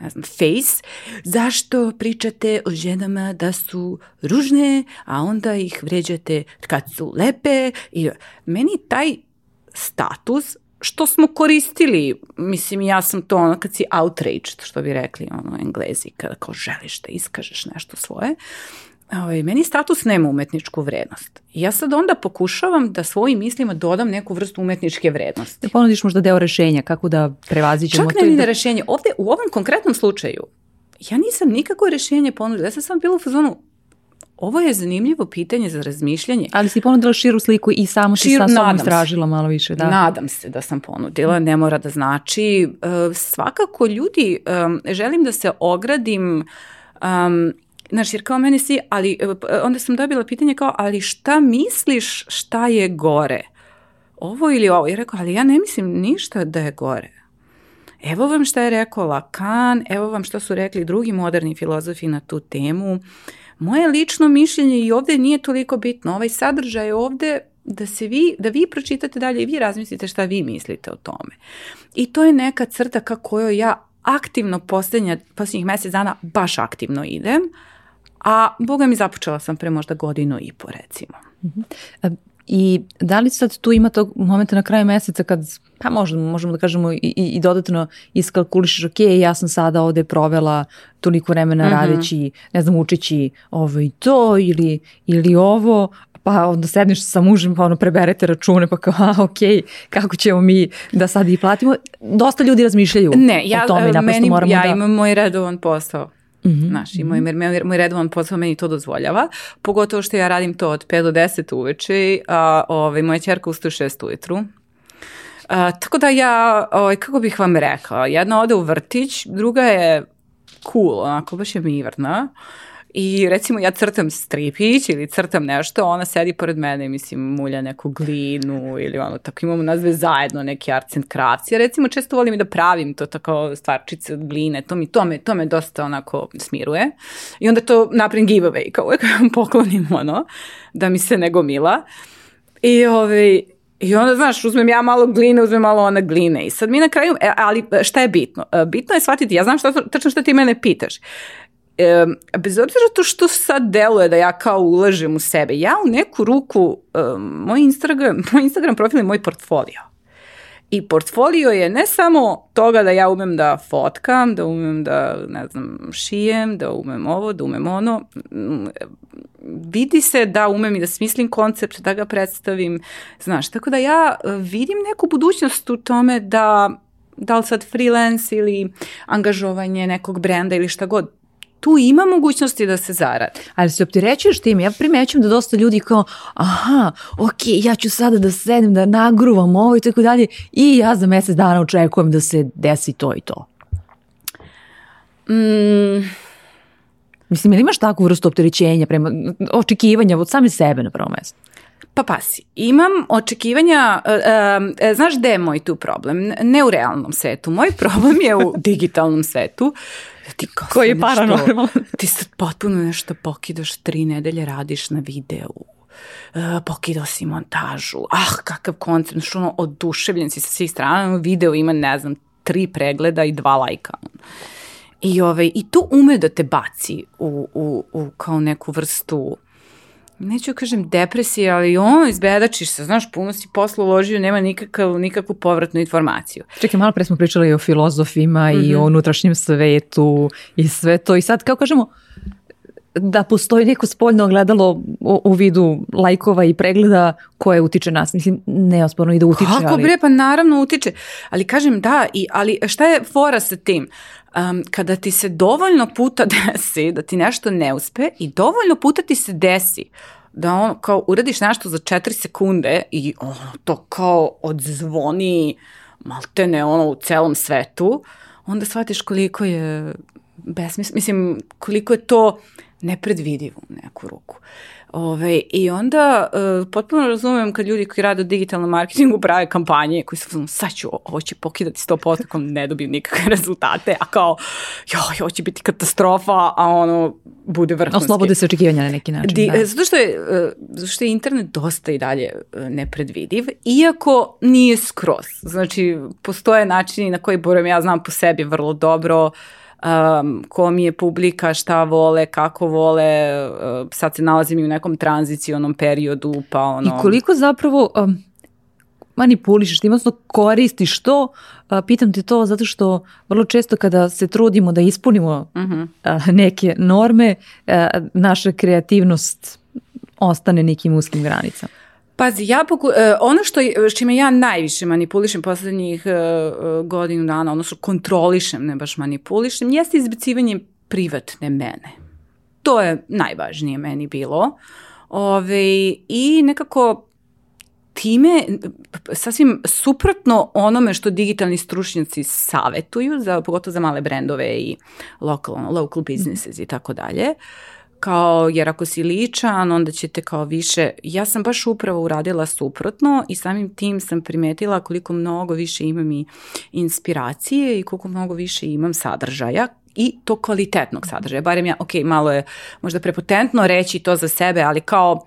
ne znam, face, zašto pričate o ženama da su ružne, a onda ih vređate kad su lepe. I meni taj status što smo koristili, mislim ja sam to ono kad si outraged, što bi rekli ono englezi, kada kao želiš da iskažeš nešto svoje, ovaj, meni status nema umetničku vrednost. I ja sad onda pokušavam da svojim mislima dodam neku vrstu umetničke vrednosti. Da ponudiš možda deo rešenja, kako da prevaziđemo Čak to. ne ni da- rešenje. Ovde, u ovom konkretnom slučaju, ja nisam nikako rešenje ponudila. Ja sam samo bila u fazonu, ovo je zanimljivo pitanje za razmišljanje. Ali si ponudila širu sliku i samo si Širu- sa sobom nadam se. istražila malo više. Da. Nadam se da sam ponudila, ne mora da znači. E, svakako ljudi, želim da se ogradim, um, znaš, jer kao meni svi, ali e, p- onda sam dobila pitanje kao, ali šta misliš šta je gore? Ovo ili ovo? I rekao, ali ja ne mislim ništa da je gore. Evo vam šta je rekao Lacan, evo vam što su rekli drugi moderni filozofi na tu temu. Moje lično mišljenje i ovde nije toliko bitno. Ovaj sadržaj je ovde da se vi, da vi pročitate dalje i vi razmislite šta vi mislite o tome. I to je neka crta ka kojoj ja aktivno posljednja, posljednjih mjesec dana baš aktivno idem, a boga mi započela sam pre možda godinu i po recimo. E, I da li sad tu ima tog momenta na kraju meseca kad, pa možda, možemo da kažemo i, i, i dodatno iskalkulišeš, ok, ja sam sada ovde provela toliko vremena Mhm. radeći, ne znam, učići ovo i to ili, ili ovo, pa onda sedneš sa mužem pa ono preberete račune pa kao, a ok, kako ćemo mi da sad i platimo. Dosta ljudi razmišljaju Ne, ja, o tome, e, naprosto meni, moramo ja da... imam moj redovan posao. Mhm, Znaš, i moj, moj, moj redovan posao meni to dozvoljava, pogotovo što ja radim to od 5 do 10 uveče, a ovaj, moja čerka ustaje u 6 ujutru. A, tako da ja, ovaj, kako bih vam rekla, jedna ode u vrtić, druga je cool, onako, baš je mirna. I recimo ja crtam stripić ili crtam nešto, ona sedi pored mene i mislim mulja neku glinu ili ono tako imamo nazve zajedno neki arts and crafts. Ja recimo često volim da pravim to tako stvarčice od gline, to mi, to me, to me dosta onako smiruje. I onda to napravim giveaway, kao vam poklonim ono, da mi se ne gomila. I ovaj, i onda, znaš, uzmem ja malo gline, uzmem malo ona gline. I sad mi na kraju, e, ali šta je bitno? E, Bitno je shvatiti, ja znam šta, tačno šta ti mene pitaš. E, bez obzira to što sad deluje da ja kao ulažem u sebe, ja u neku ruku, e, moj Instagram, (laughs) moj Instagram profil je moj portfolio. I portfolio je ne samo toga da ja umem da fotkam, da umem da, ne znam, šijem, da umem ovo, da umem ono. Mm, Vidi se da umem i da smislim koncept, da ga predstavim, znaš. Tako da ja vidim neku budućnost u tome da, da li sad freelance ili angažovanje nekog brenda ili šta god, tu ima mogućnosti da se zaradi. Ali se opterećuješ tim, ja primećujem da dosta ljudi kao, aha, ok, ja ću sada da sedem, da nagruvam ovo i tako dalje i ja za mjesec dana očekujem da se desi to i to. Mm, Mislim, ili imaš takvu vrstu opterećenja prema očekivanja od same sebe na prvo mjesto? Pa pasi, imam očekivanja, e, e, znaš gde je moj tu problem? Ne u realnom svetu, moj problem je u digitalnom svetu. Ti kao Koji je paranormalan. Ti sad potpuno nešto pokidaš, tri nedelje radiš na videu. E, pokidao si montažu, ah, kakav koncept, što ono, oduševljen si sa svih strana, video ima, ne znam, tri pregleda i dva lajka. I, ovaj, I to ume da te baci u, u, u kao neku vrstu neću kažem depresije, ali ono, izbedačiš se, znaš, puno si posla uložio, nema nikakav, nikakvu povratnu informaciju. Čekaj, malo pre smo pričali o filozofima i Mhm. o unutrašnjem svetu i sve to. I sad, kao kažemo, da postoji neko spoljno ogledalo u, u vidu lajkova i pregleda koje utiče nas. Mislim, neosporno i da utiče, Kako ali... bre, pa naravno utiče. Ali kažem da, i, ali šta je fora sa tim? Um, kada ti se dovoljno puta (laughs) desi da ti nešto ne uspe i dovoljno puta ti se desi da on kao uradiš nešto za 4 sekunde i ono to kao odzvoni maltene ono u celom svetu, onda shvatiš koliko je besmisl, mislim koliko je to nepredvidivo u neku ruku. Ove, I onda e, potpuno razumem kad ljudi koji rade u digitalnom marketingu prave kampanje koji su sad ću, ovo će pokidati 100% ako ne dobijem nikakve (laughs) rezultate, a kao joj, ovo će biti katastrofa, a ono bude vrhunski. Oslobode se očekivanja na neki način. Di, da. zato, što je, e, zato što je internet dosta i dalje e, nepredvidiv, iako nije skroz. Znači, postoje načini na koji, borom ja znam po sebi vrlo dobro, um, ko mi je publika, šta vole, kako vole, uh, sad se nalazim i u nekom tranzicionom periodu, pa ono... I koliko zapravo um, manipulišeš, tim, odnosno koristiš to, a, pitam te to zato što vrlo često kada se trudimo da ispunimo Mhm. a, neke norme, a, naša kreativnost ostane nekim uskim granicama. Pazi, ja poku, e, ono što, s čime ja najviše manipulišem poslednjih e, e, godinu dana, odnosno kontrolišem, ne baš manipulišem, jeste izbacivanje privatne mene. To je najvažnije meni bilo. Ove, I nekako time sasvim suprotno onome što digitalni stručnjaci savetuju, za, pogotovo za male brendove i local, local businesses i tako dalje, kao, jer ako si ličan, onda ćete kao više, ja sam baš upravo uradila suprotno i samim tim sam primetila koliko mnogo više imam i inspiracije i koliko mnogo više imam sadržaja i to kvalitetnog sadržaja. Barem ja, ok, malo je možda prepotentno reći to za sebe, ali kao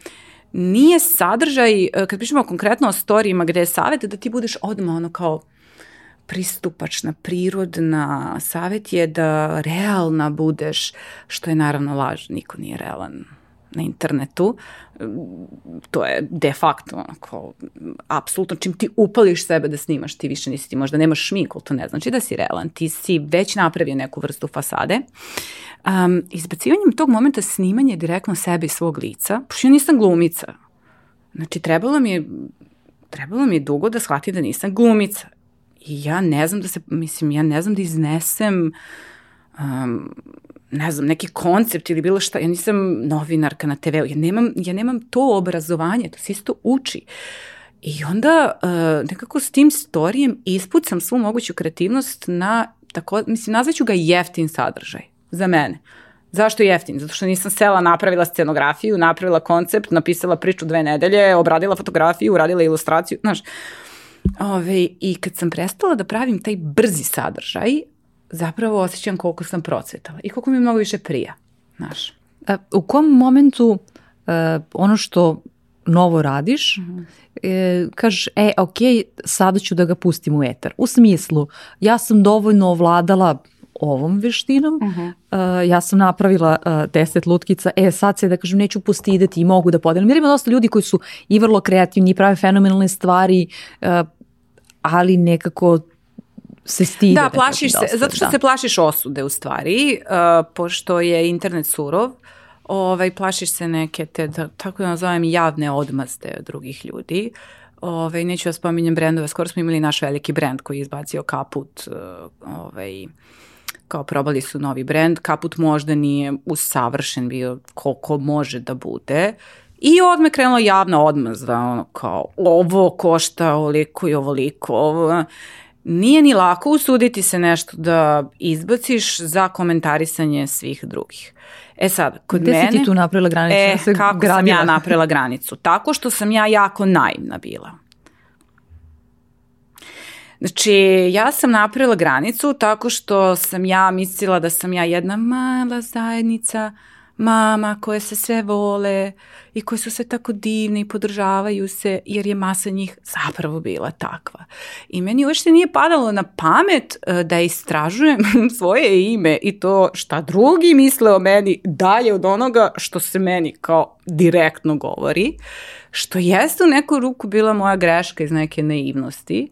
nije sadržaj, e, kad pišemo konkretno o storijima gde je savjet da ti budeš odmah ono kao pristupačna, prirodna, savjet je da realna budeš, što je naravno laž, niko nije realan na internetu, to je de facto onako, apsolutno čim ti upališ sebe da snimaš, ti više nisi, ti možda nemaš šminku, to ne znači da si realan, ti si već napravio neku vrstu fasade. Um, izbacivanjem tog momenta snimanje direktno sebe i svog lica, pošto ja nisam glumica, znači trebalo mi je, trebalo mi je dugo da shvatim da nisam glumica i ja ne znam da se, mislim, ja ne znam da iznesem um, ne znam, neki koncept ili bilo šta, ja nisam novinarka na TV-u, ja nemam, ja nemam to obrazovanje, to se isto uči. I onda uh, nekako s tim storijem ispucam svu moguću kreativnost na, tako, mislim, nazvaću ga jeftin sadržaj za mene. Zašto jeftin? Zato što nisam sela, napravila scenografiju, napravila koncept, napisala priču dve nedelje, obradila fotografiju, uradila ilustraciju, znaš. Ove, I kad sam prestala da pravim taj brzi sadržaj, zapravo osjećam koliko sam procvetala i koliko mi mnogo više prija. Znaš. A, u kom momentu uh, ono što novo radiš, mm -hmm. e, kažeš, e, ok, sada ću da ga pustim u etar. U smislu, ja sam dovoljno ovladala ovom veštinom, uh -huh. uh, ja sam napravila uh, deset lutkica, e sad se da kažem neću postideti i mogu da podelim, jer ima dosta ljudi koji su i vrlo kreativni i prave fenomenalne stvari, uh, ali nekako se stide. Da, plašiš se, zato što da. se plašiš osude u stvari, uh, pošto je internet surov, ovaj, plašiš se neke te, da, tako da nazovem, javne odmazde od drugih ljudi. Ovaj, neću da spominjem brendove, skoro smo imali naš veliki brend koji je izbacio kaput, ovaj, kao probali su novi brend, kaput možda nije usavršen bio koliko može da bude, I odme krenula javna odmazda, ono kao, ovo košta ovoliko i ovoliko, ovo, nije ni lako usuditi se nešto da izbaciš za komentarisanje svih drugih. E sad, kod Gde mene... Gde si ti tu napravila granicu? E, kako gradila? sam ja napravila granicu? Tako što sam ja jako naivna bila. Znači, ja sam napravila granicu tako što sam ja mislila da sam ja jedna mala zajednica mama koje se sve vole i koje su sve tako divne i podržavaju se jer je masa njih zapravo bila takva. I meni uopšte nije padalo na pamet e, da istražujem (laughs) svoje ime i to šta drugi misle o meni dalje od onoga što se meni kao direktno govori, što jeste u neku ruku bila moja greška iz neke naivnosti.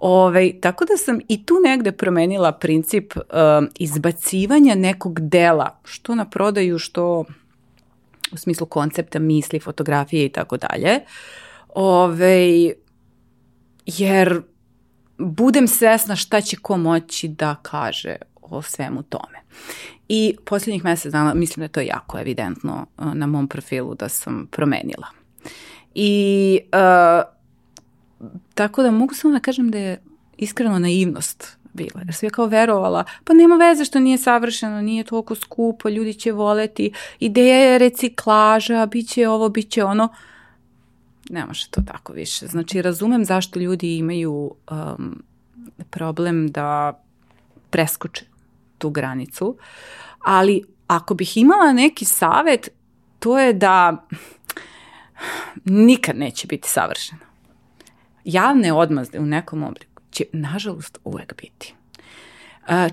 Ove, ovaj, tako da sam i tu negde promenila princip um, izbacivanja nekog dela, što na prodaju, što u smislu koncepta, misli, fotografije i tako dalje. Ove, ovaj, jer budem svesna šta će ko moći da kaže o svemu tome. I posljednjih mesec dana mislim da je to jako evidentno uh, na mom profilu da sam promenila. I uh, Tako da mogu samo da kažem da je iskreno naivnost bila. Jer sam ja kao verovala, pa nema veze što nije savršeno, nije toliko skupo, ljudi će voleti, ideja je reciklaža, bit će ovo, bit će ono. Ne može to tako više. Znači, razumem zašto ljudi imaju um, problem da preskoče tu granicu, ali ako bih imala neki savet, to je da nikad neće biti savršeno javne odmazde u nekom obliku će, nažalost, uvek biti.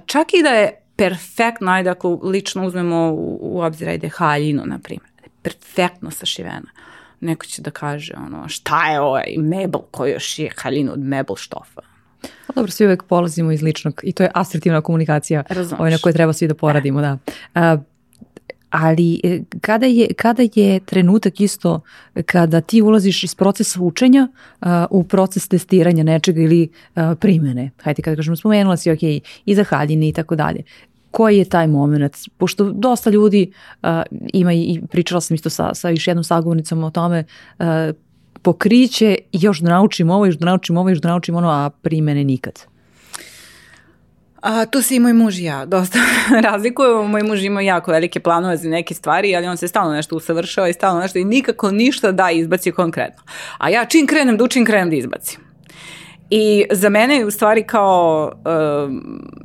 Čak i da je perfektno, ajde ako lično uzmemo u, u obzir, ajde haljinu, na primjer, perfektno sašivena. Neko će da kaže, ono, šta je ovaj mebel koji još je haljinu od mebel štofa. Pa dobro, svi uvek polazimo iz ličnog i to je asertivna komunikacija ovaj na kojoj treba svi da poradimo, da. Uh, ali e, kada je, kada je trenutak isto kada ti ulaziš iz procesa učenja uh, u proces testiranja nečega ili uh, primene, hajde kada kažemo spomenula si ok, i za haljine i tako dalje, koji je taj moment? Pošto dosta ljudi uh, ima i pričala sam isto sa, sa još jednom sagovornicom o tome uh, pokriće još da naučim ovo, još da naučim ovo, još da naučim ono, a primene nikad. A, tu se i moj muž i ja dosta (laughs) razlikujemo. Moj muž ima jako velike planove za neke stvari, ali on se stalno nešto usavršava i stalno nešto i nikako ništa da izbaci konkretno. A ja čim krenem da učim, krenem da izbacim. I za mene je u stvari kao uh,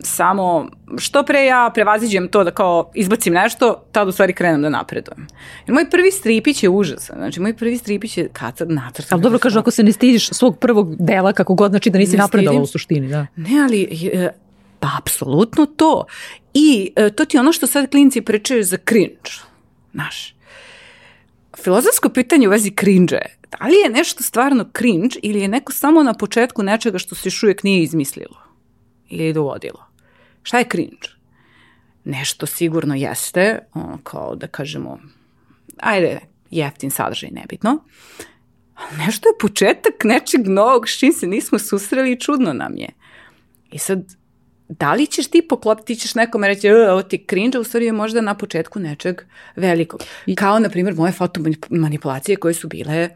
samo što pre ja prevaziđem to da kao izbacim nešto, tad u stvari krenem da napredujem. Jer moj prvi stripić je užasan. Znači, moj prvi stripić je kacar nacrt. Ali dobro kažu, ako se ne stidiš svog prvog dela, kako god, znači da nisi napredala u suštini. Da. Ne, ali pa apsolutno to. I uh, to ti je ono što sad klinci pričaju za cringe. Znaš, filozofsko pitanje u vezi cringe da li je nešto stvarno cringe ili je neko samo na početku nečega što se još uvijek nije izmislilo ili dovodilo. Šta je cringe? Nešto sigurno jeste, ono, kao da kažemo, ajde, jeftin sadržaj, nebitno. Nešto je početak nečeg novog s čim se nismo susreli i čudno nam je. I sad, da li ćeš ti poklopiti, ti ćeš nekome reći e, ovo ti cringe, u stvari je možda na početku nečeg velikog. I kao, na primjer, moje fotomanipulacije koje su bile,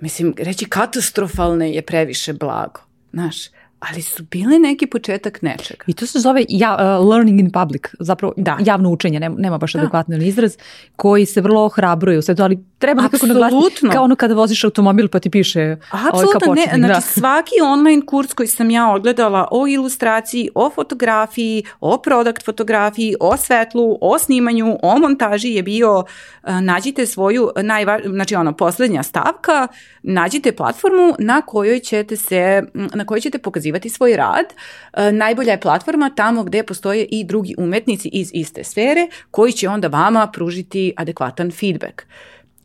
mislim, reći katastrofalne je previše blago. Znaš, ali su bile neki početak nečega. I to se zove ja, uh, learning in public, zapravo da. javno učenje, nema, nema baš da. adekvatni izraz, koji se vrlo ohrabruje u svetu, ali treba nekako naglasiti kao ono kada voziš automobil pa ti piše ovaj Apsolutno ne, znači da. svaki online kurs koji sam ja odgledala o ilustraciji, o fotografiji, o product fotografiji, o svetlu, o snimanju, o montaži je bio uh, nađite svoju najva, znači ono poslednja stavka, nađite platformu na kojoj ćete se na kojoj ćete pokazivati svoj rad. Uh, najbolja je platforma tamo gde postoje i drugi umetnici iz iste sfere koji će onda vama pružiti adekvatan feedback.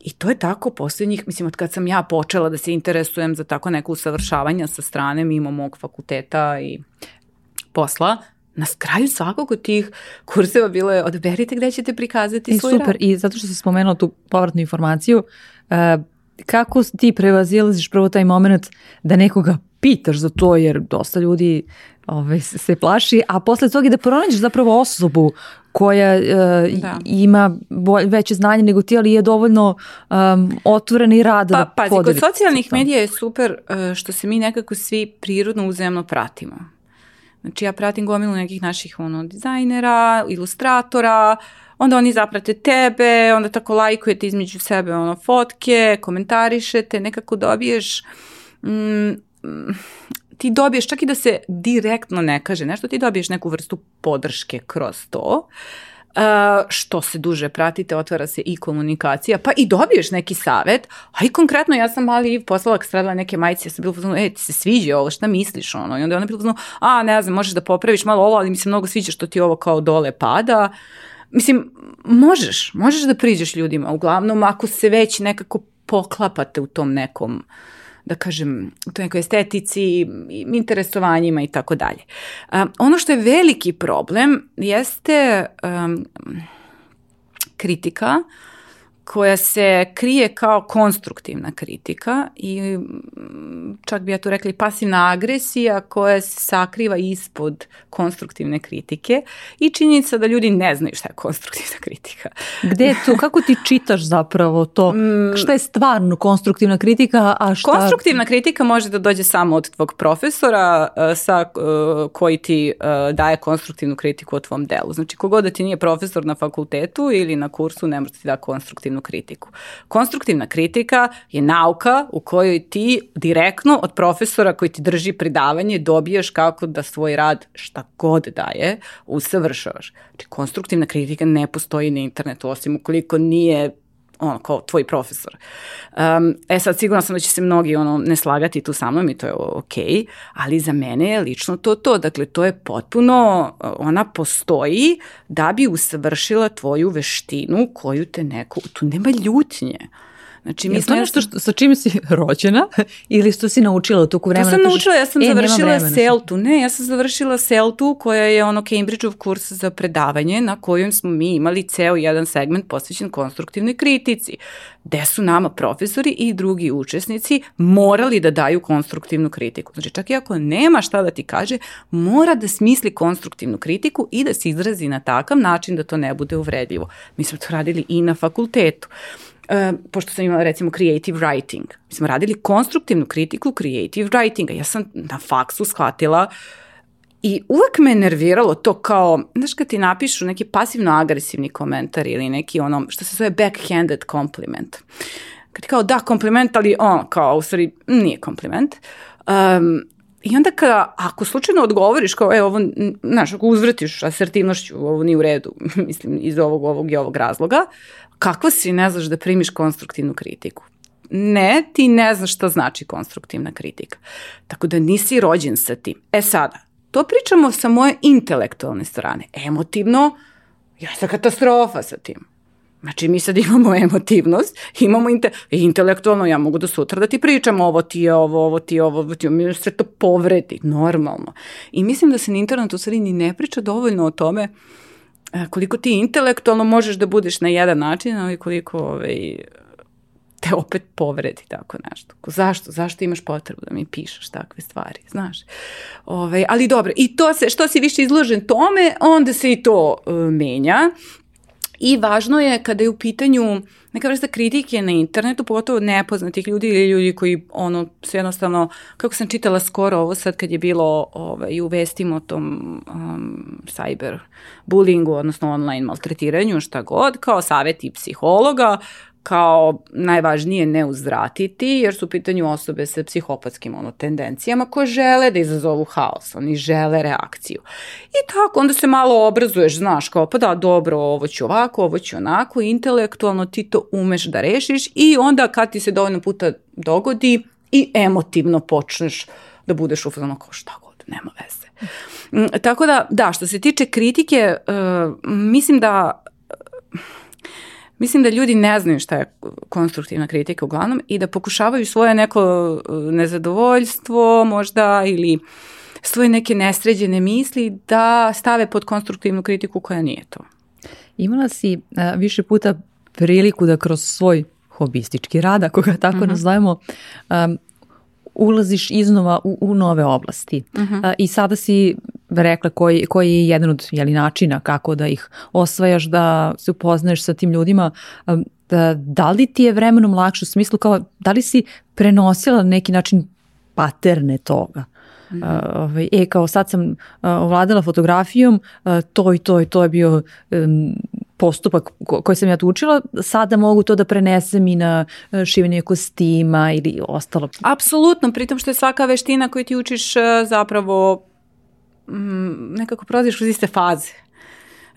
I to je tako posljednjih, mislim, od kad sam ja počela da se interesujem za tako neko usavršavanja sa strane mimo mog fakulteta i posla, na kraju svakog od tih kurseva bilo je odaberite gde ćete prikazati I svoj super. rad. I zato što si spomenula tu povratnu informaciju, uh, kako ti prevazilaziš prvo taj moment da nekoga pitaš za to, jer dosta ljudi ovaj, se plaši, a posle toga da pronađeš zapravo osobu koja uh, da. ima bolj, veće znanje nego ti, ali je dovoljno um, otvorena i rada pa, da pazi, podeli. Kod socijalnih medija je super uh, što se mi nekako svi prirodno uzemno pratimo. Znači ja pratim gomilu nekih naših ono, dizajnera, ilustratora, onda oni zaprate tebe, onda tako lajkujete između sebe ono, fotke, komentarišete, nekako dobiješ mm, ti dobiješ, čak i da se direktno ne kaže nešto, ti dobiješ neku vrstu podrške kroz to. Uh, što se duže pratite, otvara se i komunikacija, pa i dobiješ neki savet, a i konkretno ja sam mali poslala stradala neke majice, ja sam bila pozvano, e, ti se sviđa ovo, šta misliš ono, i onda ona bila pozvano, a ne znam, možeš da popraviš malo ovo, ali mi se mnogo sviđa što ti ovo kao dole pada, mislim, možeš, možeš da priđeš ljudima, uglavnom ako se već nekako poklapate u tom nekom uh, da kažem, u toj nekoj estetici, interesovanjima i tako dalje. Ono što je veliki problem jeste um, kritika koja se krije kao konstruktivna kritika i mm, čak bi ja tu rekli pasivna agresija koja se sakriva ispod konstruktivne kritike i činjenica da ljudi ne znaju šta je konstruktivna (laughs) kritika. Gde je to? Kako ti čitaš zapravo to? (laughs) Mm. Šta je stvarno konstruktivna kritika, a šta... Konstruktivna kritika može da dođe samo od tvog profesora uh, sa, uh, koji ti uh, daje konstruktivnu kritiku o tvom delu. Znači, kogod da ti nije profesor na fakultetu ili na kursu, ne može ti da konstruktivnu kritiku. Konstruktivna kritika je nauka u kojoj ti direktno od profesora koji ti drži predavanje dobijaš kako da svoj rad šta god daje usavršavaš. Znači, konstruktivna kritika ne postoji na internetu osim ukoliko nije ono, kao tvoj profesor. Um, e sad, sigurno sam da će se mnogi ono, ne slagati tu sa mnom i to je ok, ali za mene je lično to to. Dakle, to je potpuno, ona postoji da bi usavršila tvoju veštinu koju te neko, tu nema ljutnje. Znači, Je mi to smo nešto što, sa čime si (laughs) rođena ili što si naučila u toku To vremena? sam da kažeš, naučila, ja sam "E, završila vremena." SELTU. Ne, ja sam završila SELTU koja je ono Cambridgeov kurs za predavanje na kojem smo mi imali ceo jedan segment posvećen konstruktivnoj kritici, gde su nama profesori i drugi učesnici morali da daju konstruktivnu kritiku. Znači čak i ako nema šta da ti kaže, mora da smisli konstruktivnu kritiku i da se izrazi na takav način da to ne bude uvredljivo. Mi smo to radili i na fakultetu. E, pošto sam imala recimo creative writing. Mi smo radili konstruktivnu kritiku creative writinga. Ja sam na faksu shvatila i uvek me nerviralo to kao, znaš kad ti napišu neki pasivno-agresivni komentar ili neki ono što se zove backhanded compliment. Kad ti kao da kompliment, ali on kao u stvari nije kompliment. Um, I onda kada, ako slučajno odgovoriš kao, e, ovo, znaš, ako uzvratiš asertivnošću, ovo nije u redu, (laughs) mislim, iz ovog, ovog i ovog razloga, kakva si ne znaš da primiš konstruktivnu kritiku? Ne, ti ne znaš šta znači konstruktivna kritika. Tako da nisi rođen sa tim. E sada, to pričamo sa moje intelektualne strane. Emotivno, ja sam katastrofa sa tim. Znači mi sad imamo (laughs) emotivnost, imamo inte, intelektualno ja mogu do sutra da ti pričam ovo ti je ovo, ovo ti je ovo, ovo ti je mi se to povredi, normalno. I mislim da se na internetu u stvari ni ne priča dovoljno o tome e, koliko ti intelektualno možeš da budeš na jedan način, ali koliko ovaj, te opet povredi tako nešto. Zašto? Zašto imaš potrebu da mi pišeš takve stvari, znaš? Ove, ali dobro, i to se, što si više izložen tome, onda se i to uh, menja. I važno je kada je u pitanju neka vrsta kritike na internetu, pogotovo nepoznatih ljudi ili ljudi koji ono se jednostavno, kako sam čitala skoro ovo sad kad je bilo ovaj, u vestima o tom um, cyber bullyingu, odnosno online maltretiranju, šta god, kao saveti psihologa, kao najvažnije ne uzvratiti, jer su u pitanju osobe sa psihopatskim ono, tendencijama koje žele da izazovu haos, oni žele reakciju. I tako, onda se malo obrazuješ, znaš, kao pa da, dobro, ovo ću ovako, ovo ću onako, intelektualno ti to umeš da rešiš i onda kad ti se dovoljno puta dogodi i emotivno počneš da budeš u fazonu kao šta god, nema veze. Mm, Tako da, da, što se tiče kritike, uh, mislim da Mislim da ljudi ne znaju šta je konstruktivna kritika uglavnom i da pokušavaju svoje neko uh, nezadovoljstvo možda ili svoje neke nesređene misli da stave pod konstruktivnu kritiku koja nije to. Imala si a, više puta priliku da kroz svoj hobistički rad, ako ga tako nazovemo, um, ulaziš iznova u, u nove oblasti. A, I sada si rekla koji, koji je jedan od jeli, načina kako da ih osvajaš, da se upoznaješ sa tim ljudima. Da, da li ti je vremenom lakše u smislu kao, da li si prenosila na neki način paterne toga? Uh, ovaj, e, kao sad sam uh, ovladala fotografijom, uh, to i to i to je bio um, postupak ko- koji sam ja tu učila, sada mogu to da prenesem i na šivenje kostima ili ostalo. Apsolutno, pritom što je svaka veština koju ti učiš zapravo mm, nekako prolaziš kroz iste faze.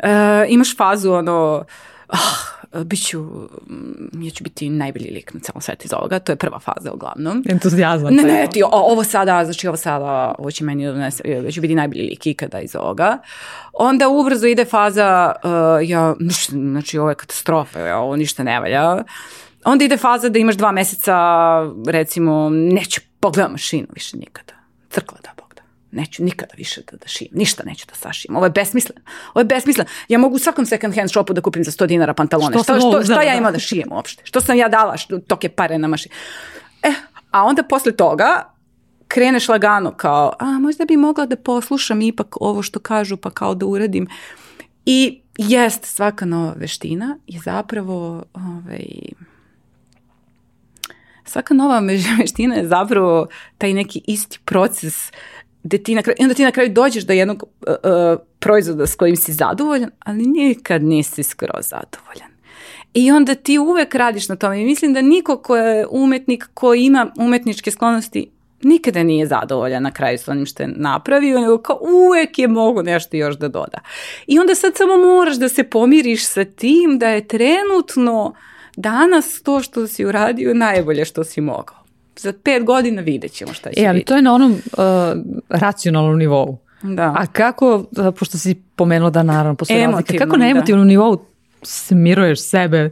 Uh, imaš fazu ono, ah, bit ću, mm, ja ću biti najbolji lik na celom svetu iz ovoga, to je prva faza uglavnom. Entuzijazam. Ne, ne, ti, o, ovo sada, znači ovo sada, ovo će meni donese, ja ću biti najbolji lik ikada iz ovoga. Onda ubrzo ide faza, uh, ja, ništa, znači ovo je katastrofa, ja, ovo ništa ne valja. Onda ide faza da imaš dva meseca, recimo, neću pogledam mašinu više nikada. Crkla da. Neću nikada više da, da šijem, ništa neću da sašijem. Ovo je besmisleno. Ovo je besmisleno. Ja mogu u svakom second hand shopu da kupim za 100 dinara pantalone. Što Šta, što, šta, ja da. imam da šijem uopšte? Što sam ja dala što, toke pare na mašinu? E, a onda posle toga kreneš lagano kao, a možda bi mogla da poslušam ipak ovo što kažu pa kao da uradim. I jest, svaka nova veština je zapravo ovaj, svaka nova (laughs) veština je zapravo taj neki isti proces ti na kraju, i onda ti na kraju dođeš do jednog uh, uh, proizvoda s kojim si zadovoljan, ali nikad nisi skroz zadovoljan. I onda ti uvek radiš na tome. I mislim da niko ko je umetnik, ko ima umetničke sklonosti, nikada nije zadovoljan na kraju s onim što je napravio, nego kao uvek je mogu nešto još da doda. I onda sad samo moraš da se pomiriš sa tim da je trenutno danas to što si uradio najbolje što si mogao. Za pet godina vidjet ćemo šta će E, ali biti. to je na onom uh, racionalnom nivou. Da. A kako, uh, pošto si pomenula da naravno postoje razlike, kako na da. emotivnom nivou smiruješ sebe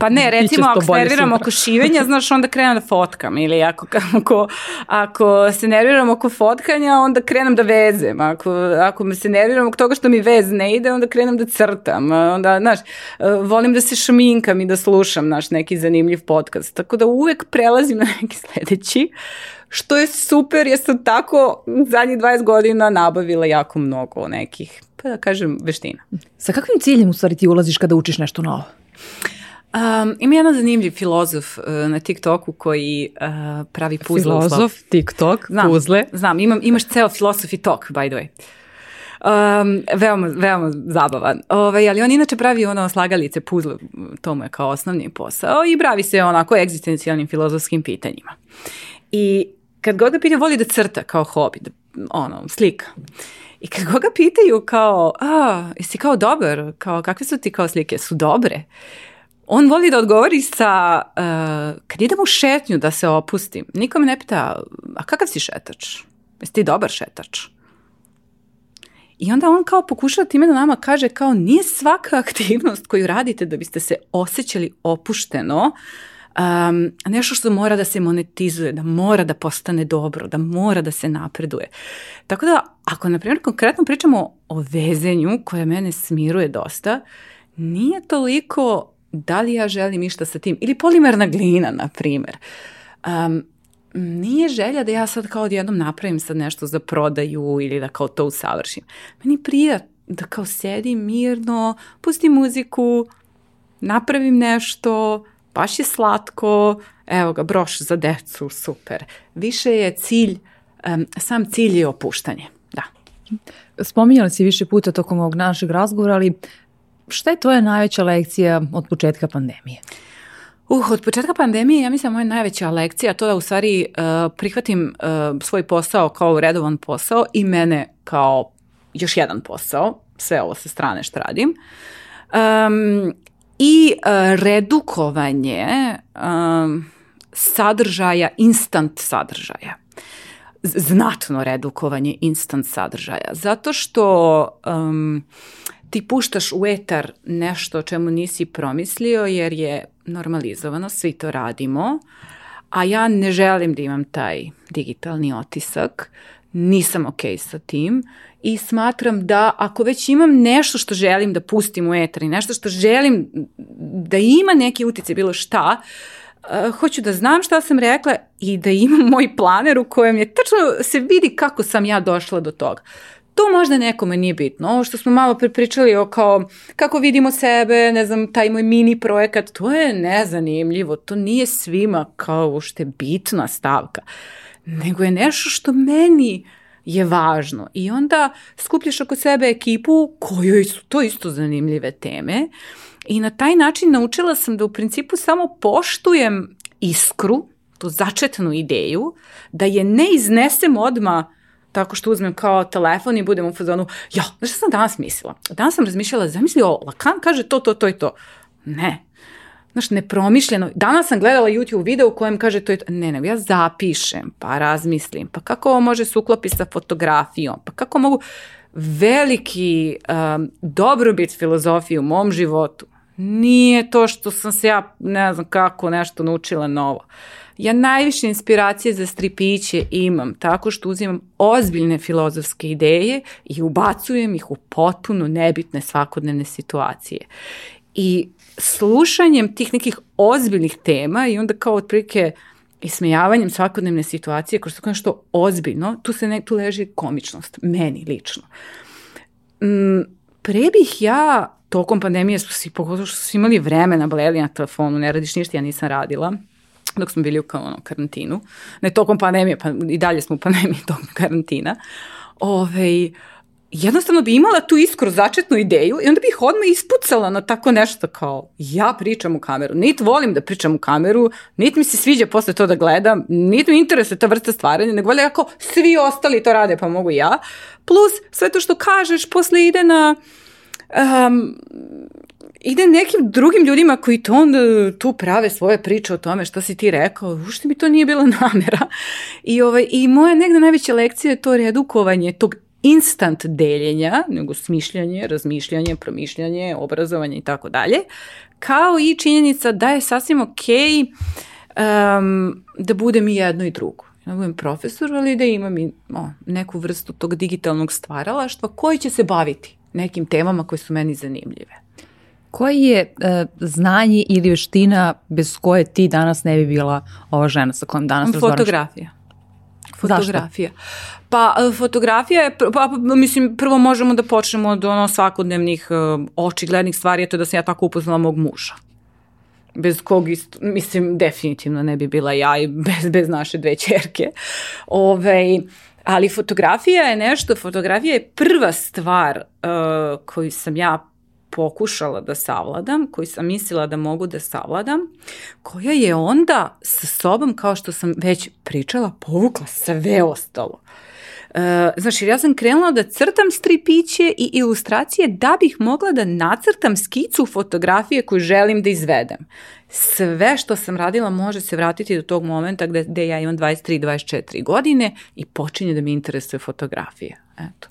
Pa ne, recimo ako se nerviram oko šivenja, (laughs) znaš, onda krenem da fotkam ili ako, ako, ako se nerviram oko fotkanja, onda krenem da vezem. Ako, ako me se nerviram oko toga što mi vez ne ide, onda krenem da crtam. Onda, znaš, volim da se šminkam i da slušam naš neki zanimljiv podcast. Tako da uvek prelazim na neki sledeći, što je super jer sam tako zadnjih 20 godina nabavila jako mnogo nekih, pa da kažem, veština. Sa kakvim ciljem u stvari ti ulaziš kada učiš nešto novo? Um, ima jedan zanimljiv filozof uh, na TikToku koji uh, pravi puzle. Filozof, TikTok, znam, puzle. Znam, imam, imaš ceo philosophy talk, by the way. Um, veoma, veoma zabavan. Ove, ali on inače pravi ono slagalice, puzle, to mu je kao osnovni posao i pravi se onako egzistencijalnim filozofskim pitanjima. I kad god ga pitaju, voli da crta kao hobi, da, ono, slika. I kad god ga pitaju kao, a, jesi kao dobar, kao, kakve su ti kao slike, su dobre? On voli da odgovori sa, uh, kad idem u šetnju da se opustim, niko me ne pita, a kakav si šetač? Jesi ti dobar šetač? I onda on kao pokušava time da nama kaže kao nije svaka (laughs) aktivnost koju radite da biste se osjećali opušteno, um, nešto što mora da se monetizuje, da mora da postane dobro, da mora da se napreduje. Tako da, ako na primjer konkretno pričamo o vezenju koje mene smiruje dosta, nije toliko da li ja želim išta sa tim, ili polimerna glina, na primjer. Um, nije želja da ja sad kao odjednom napravim sad nešto za prodaju ili da kao to usavršim. Meni prija da kao sedim mirno, pustim muziku, napravim nešto, baš je slatko, evo ga, broš za decu, super. Više je cilj, um, sam cilj je opuštanje, da. Spominjali si više puta tokom ovog našeg razgovora, ali šta je tvoja najveća lekcija od početka pandemije? Uh, od početka pandemije, ja mislim, moja najveća lekcija to da u stvari uh, prihvatim uh, svoj posao kao redovan posao i mene kao još jedan posao, sve ovo sa strane što radim. Um, I uh, redukovanje um, sadržaja, instant sadržaja. Znatno redukovanje instant sadržaja. Zato što um, ti puštaš u etar nešto o čemu nisi promislio jer je normalizovano, svi to radimo, a ja ne želim da imam taj digitalni otisak, nisam ok sa tim i smatram da ako već imam nešto što želim da pustim u etar i nešto što želim da ima neki utjecaj, bilo šta, uh, hoću da znam šta sam rekla i da imam moj planer u kojem je tačno se vidi kako sam ja došla do toga. To možda nekome nije bitno. Ovo što smo malo pričali o kao kako vidimo sebe, ne znam, taj moj mini projekat, to je nezanimljivo. To nije svima kao ušte bitna stavka. Nego je nešto što meni je važno. I onda skupljaš oko sebe ekipu kojoj su to isto zanimljive teme i na taj način naučila sam da u principu samo poštujem iskru, tu začetnu ideju, da je ne iznesem odmah tako što uzmem kao telefon i budem u fazonu, ja, znaš šta sam danas mislila? Danas sam razmišljala, zamisli ovo, Lacan kaže to, to, to i to. Ne. Znaš, nepromišljeno. Danas sam gledala YouTube video u kojem kaže to i to. Ne, nego ja zapišem, pa razmislim, pa kako ovo može se uklopi sa fotografijom, pa kako mogu veliki um, dobrobit filozofije u mom životu. Nije to što sam se ja, ne znam kako, nešto naučila novo. Ja najviše inspiracije za stripiće imam tako što uzimam ozbiljne filozofske ideje i ubacujem ih u potpuno nebitne svakodnevne situacije. I slušanjem tih nekih ozbiljnih tema i onda kao otprilike ismejavanjem svakodnevne situacije, kroz tako nešto ozbiljno, tu, se ne, tu leži komičnost, meni lično. Mm, pre bih ja, tokom pandemije, su si, pogotovo što su imali vremena, bleli na telefonu, ne radiš ništa, ja nisam radila, dok smo bili u kao ono, karantinu. Ne tokom pandemije, pa i dalje smo u pandemiji (laughs) tokom karantina. Ove, jednostavno bi imala tu iskru začetnu ideju i onda bih odmah ispucala na tako nešto kao ja pričam u kameru. Nit volim da pričam u kameru, nit mi se sviđa posle to da gledam, nit mi interesuje ta vrsta stvaranja, nego volja ako svi ostali to rade pa mogu ja. Plus sve to što kažeš posle ide na um, ide nekim drugim ljudima koji to onda tu prave svoje priče o tome šta si ti rekao, ušte mi to nije bila (laughs) namera. I, ovaj, i moja negde najveća lekcija je to redukovanje tog instant deljenja, nego smišljanje, razmišljanje, promišljanje, obrazovanje i tako dalje, kao i činjenica da je sasvim okej um, da budem i jedno i drugo. Da budem profesor, ali da imam i o, neku vrstu tog digitalnog stvaralaštva koji će se baviti nekim temama koje su meni zanimljive. Koji je e, znanje ili veština bez koje ti danas ne bi bila ova žena sa kojom danas razgovaraš? Fotografija. Fotografija. Zašto? Pa e, fotografija je, pa, pa, mislim, prvo možemo da počnemo od ono svakodnevnih uh, očiglednih stvari, to da sam ja tako upoznala mog muža. Bez kog, isto, mislim, definitivno ne bi bila ja i bez, bez naše dve čerke. Ove, ali fotografija je nešto, fotografija je prva stvar uh, koju sam ja pokušala da savladam, koju sam mislila da mogu da savladam, koja je onda sa sobom, kao što sam već pričala, povukla sve ostalo. Uh, znači, ja sam krenula da crtam stripiće i ilustracije da bih mogla da nacrtam skicu fotografije koju želim da izvedem. Sve što sam radila može se vratiti do tog momenta gde, gde ja imam 23-24 godine i počinje da mi interesuje fotografija. Eto.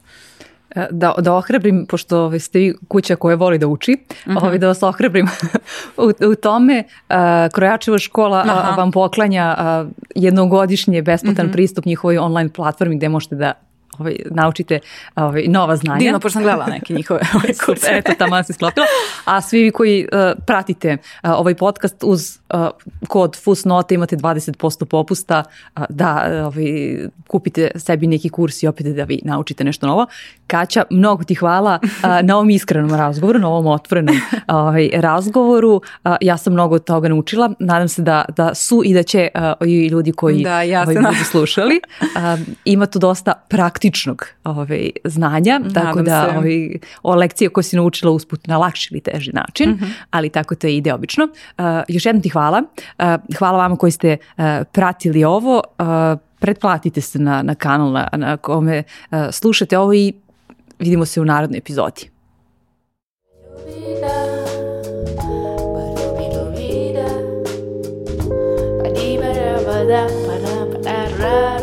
Da, da ohrabrim, pošto ovaj, ste vi kuća koja voli da uči, uh mhm. -huh. ovaj, da vas ohrabrim (laughs) u, u tome. Uh, Krojačeva škola Aha. vam poklanja uh, jednogodišnje besplatan uh mhm. -huh. pristup njihovoj online platformi gde možete da ovaj, naučite ovaj, nova znanja. Divno, pošto sam gledala neke njihove (laughs) ovaj kurse. Eto, tamo se sklopila. A svi koji uh, pratite uh, ovaj podcast uz uh, kod Fusnote imate 20% popusta uh, da ovaj, kupite sebi neki kurs i opet da vi naučite nešto novo. Kaća, mnogo ti hvala uh, na ovom iskrenom razgovoru, na ovom otvorenom ovaj, razgovoru. Uh, ja sam mnogo od toga naučila. Nadam se da, da su i da će uh, i ljudi koji da, ja ovaj, budu slušali. Uh, ima tu dosta praktično praktičnog ovaj, znanja, Nadam tako da se. ovaj, o lekcije koje si naučila usput na lakši ili teži način, mm -hmm. ali tako to ide obično. Uh, još jednom ti hvala. Uh, hvala vama koji ste uh, pratili ovo. Uh, pretplatite se na, na kanal na, na kome uh, slušate ovo i Vidimo se u narodnoj epizodi. Da, ba, da, ba, da, ba, da,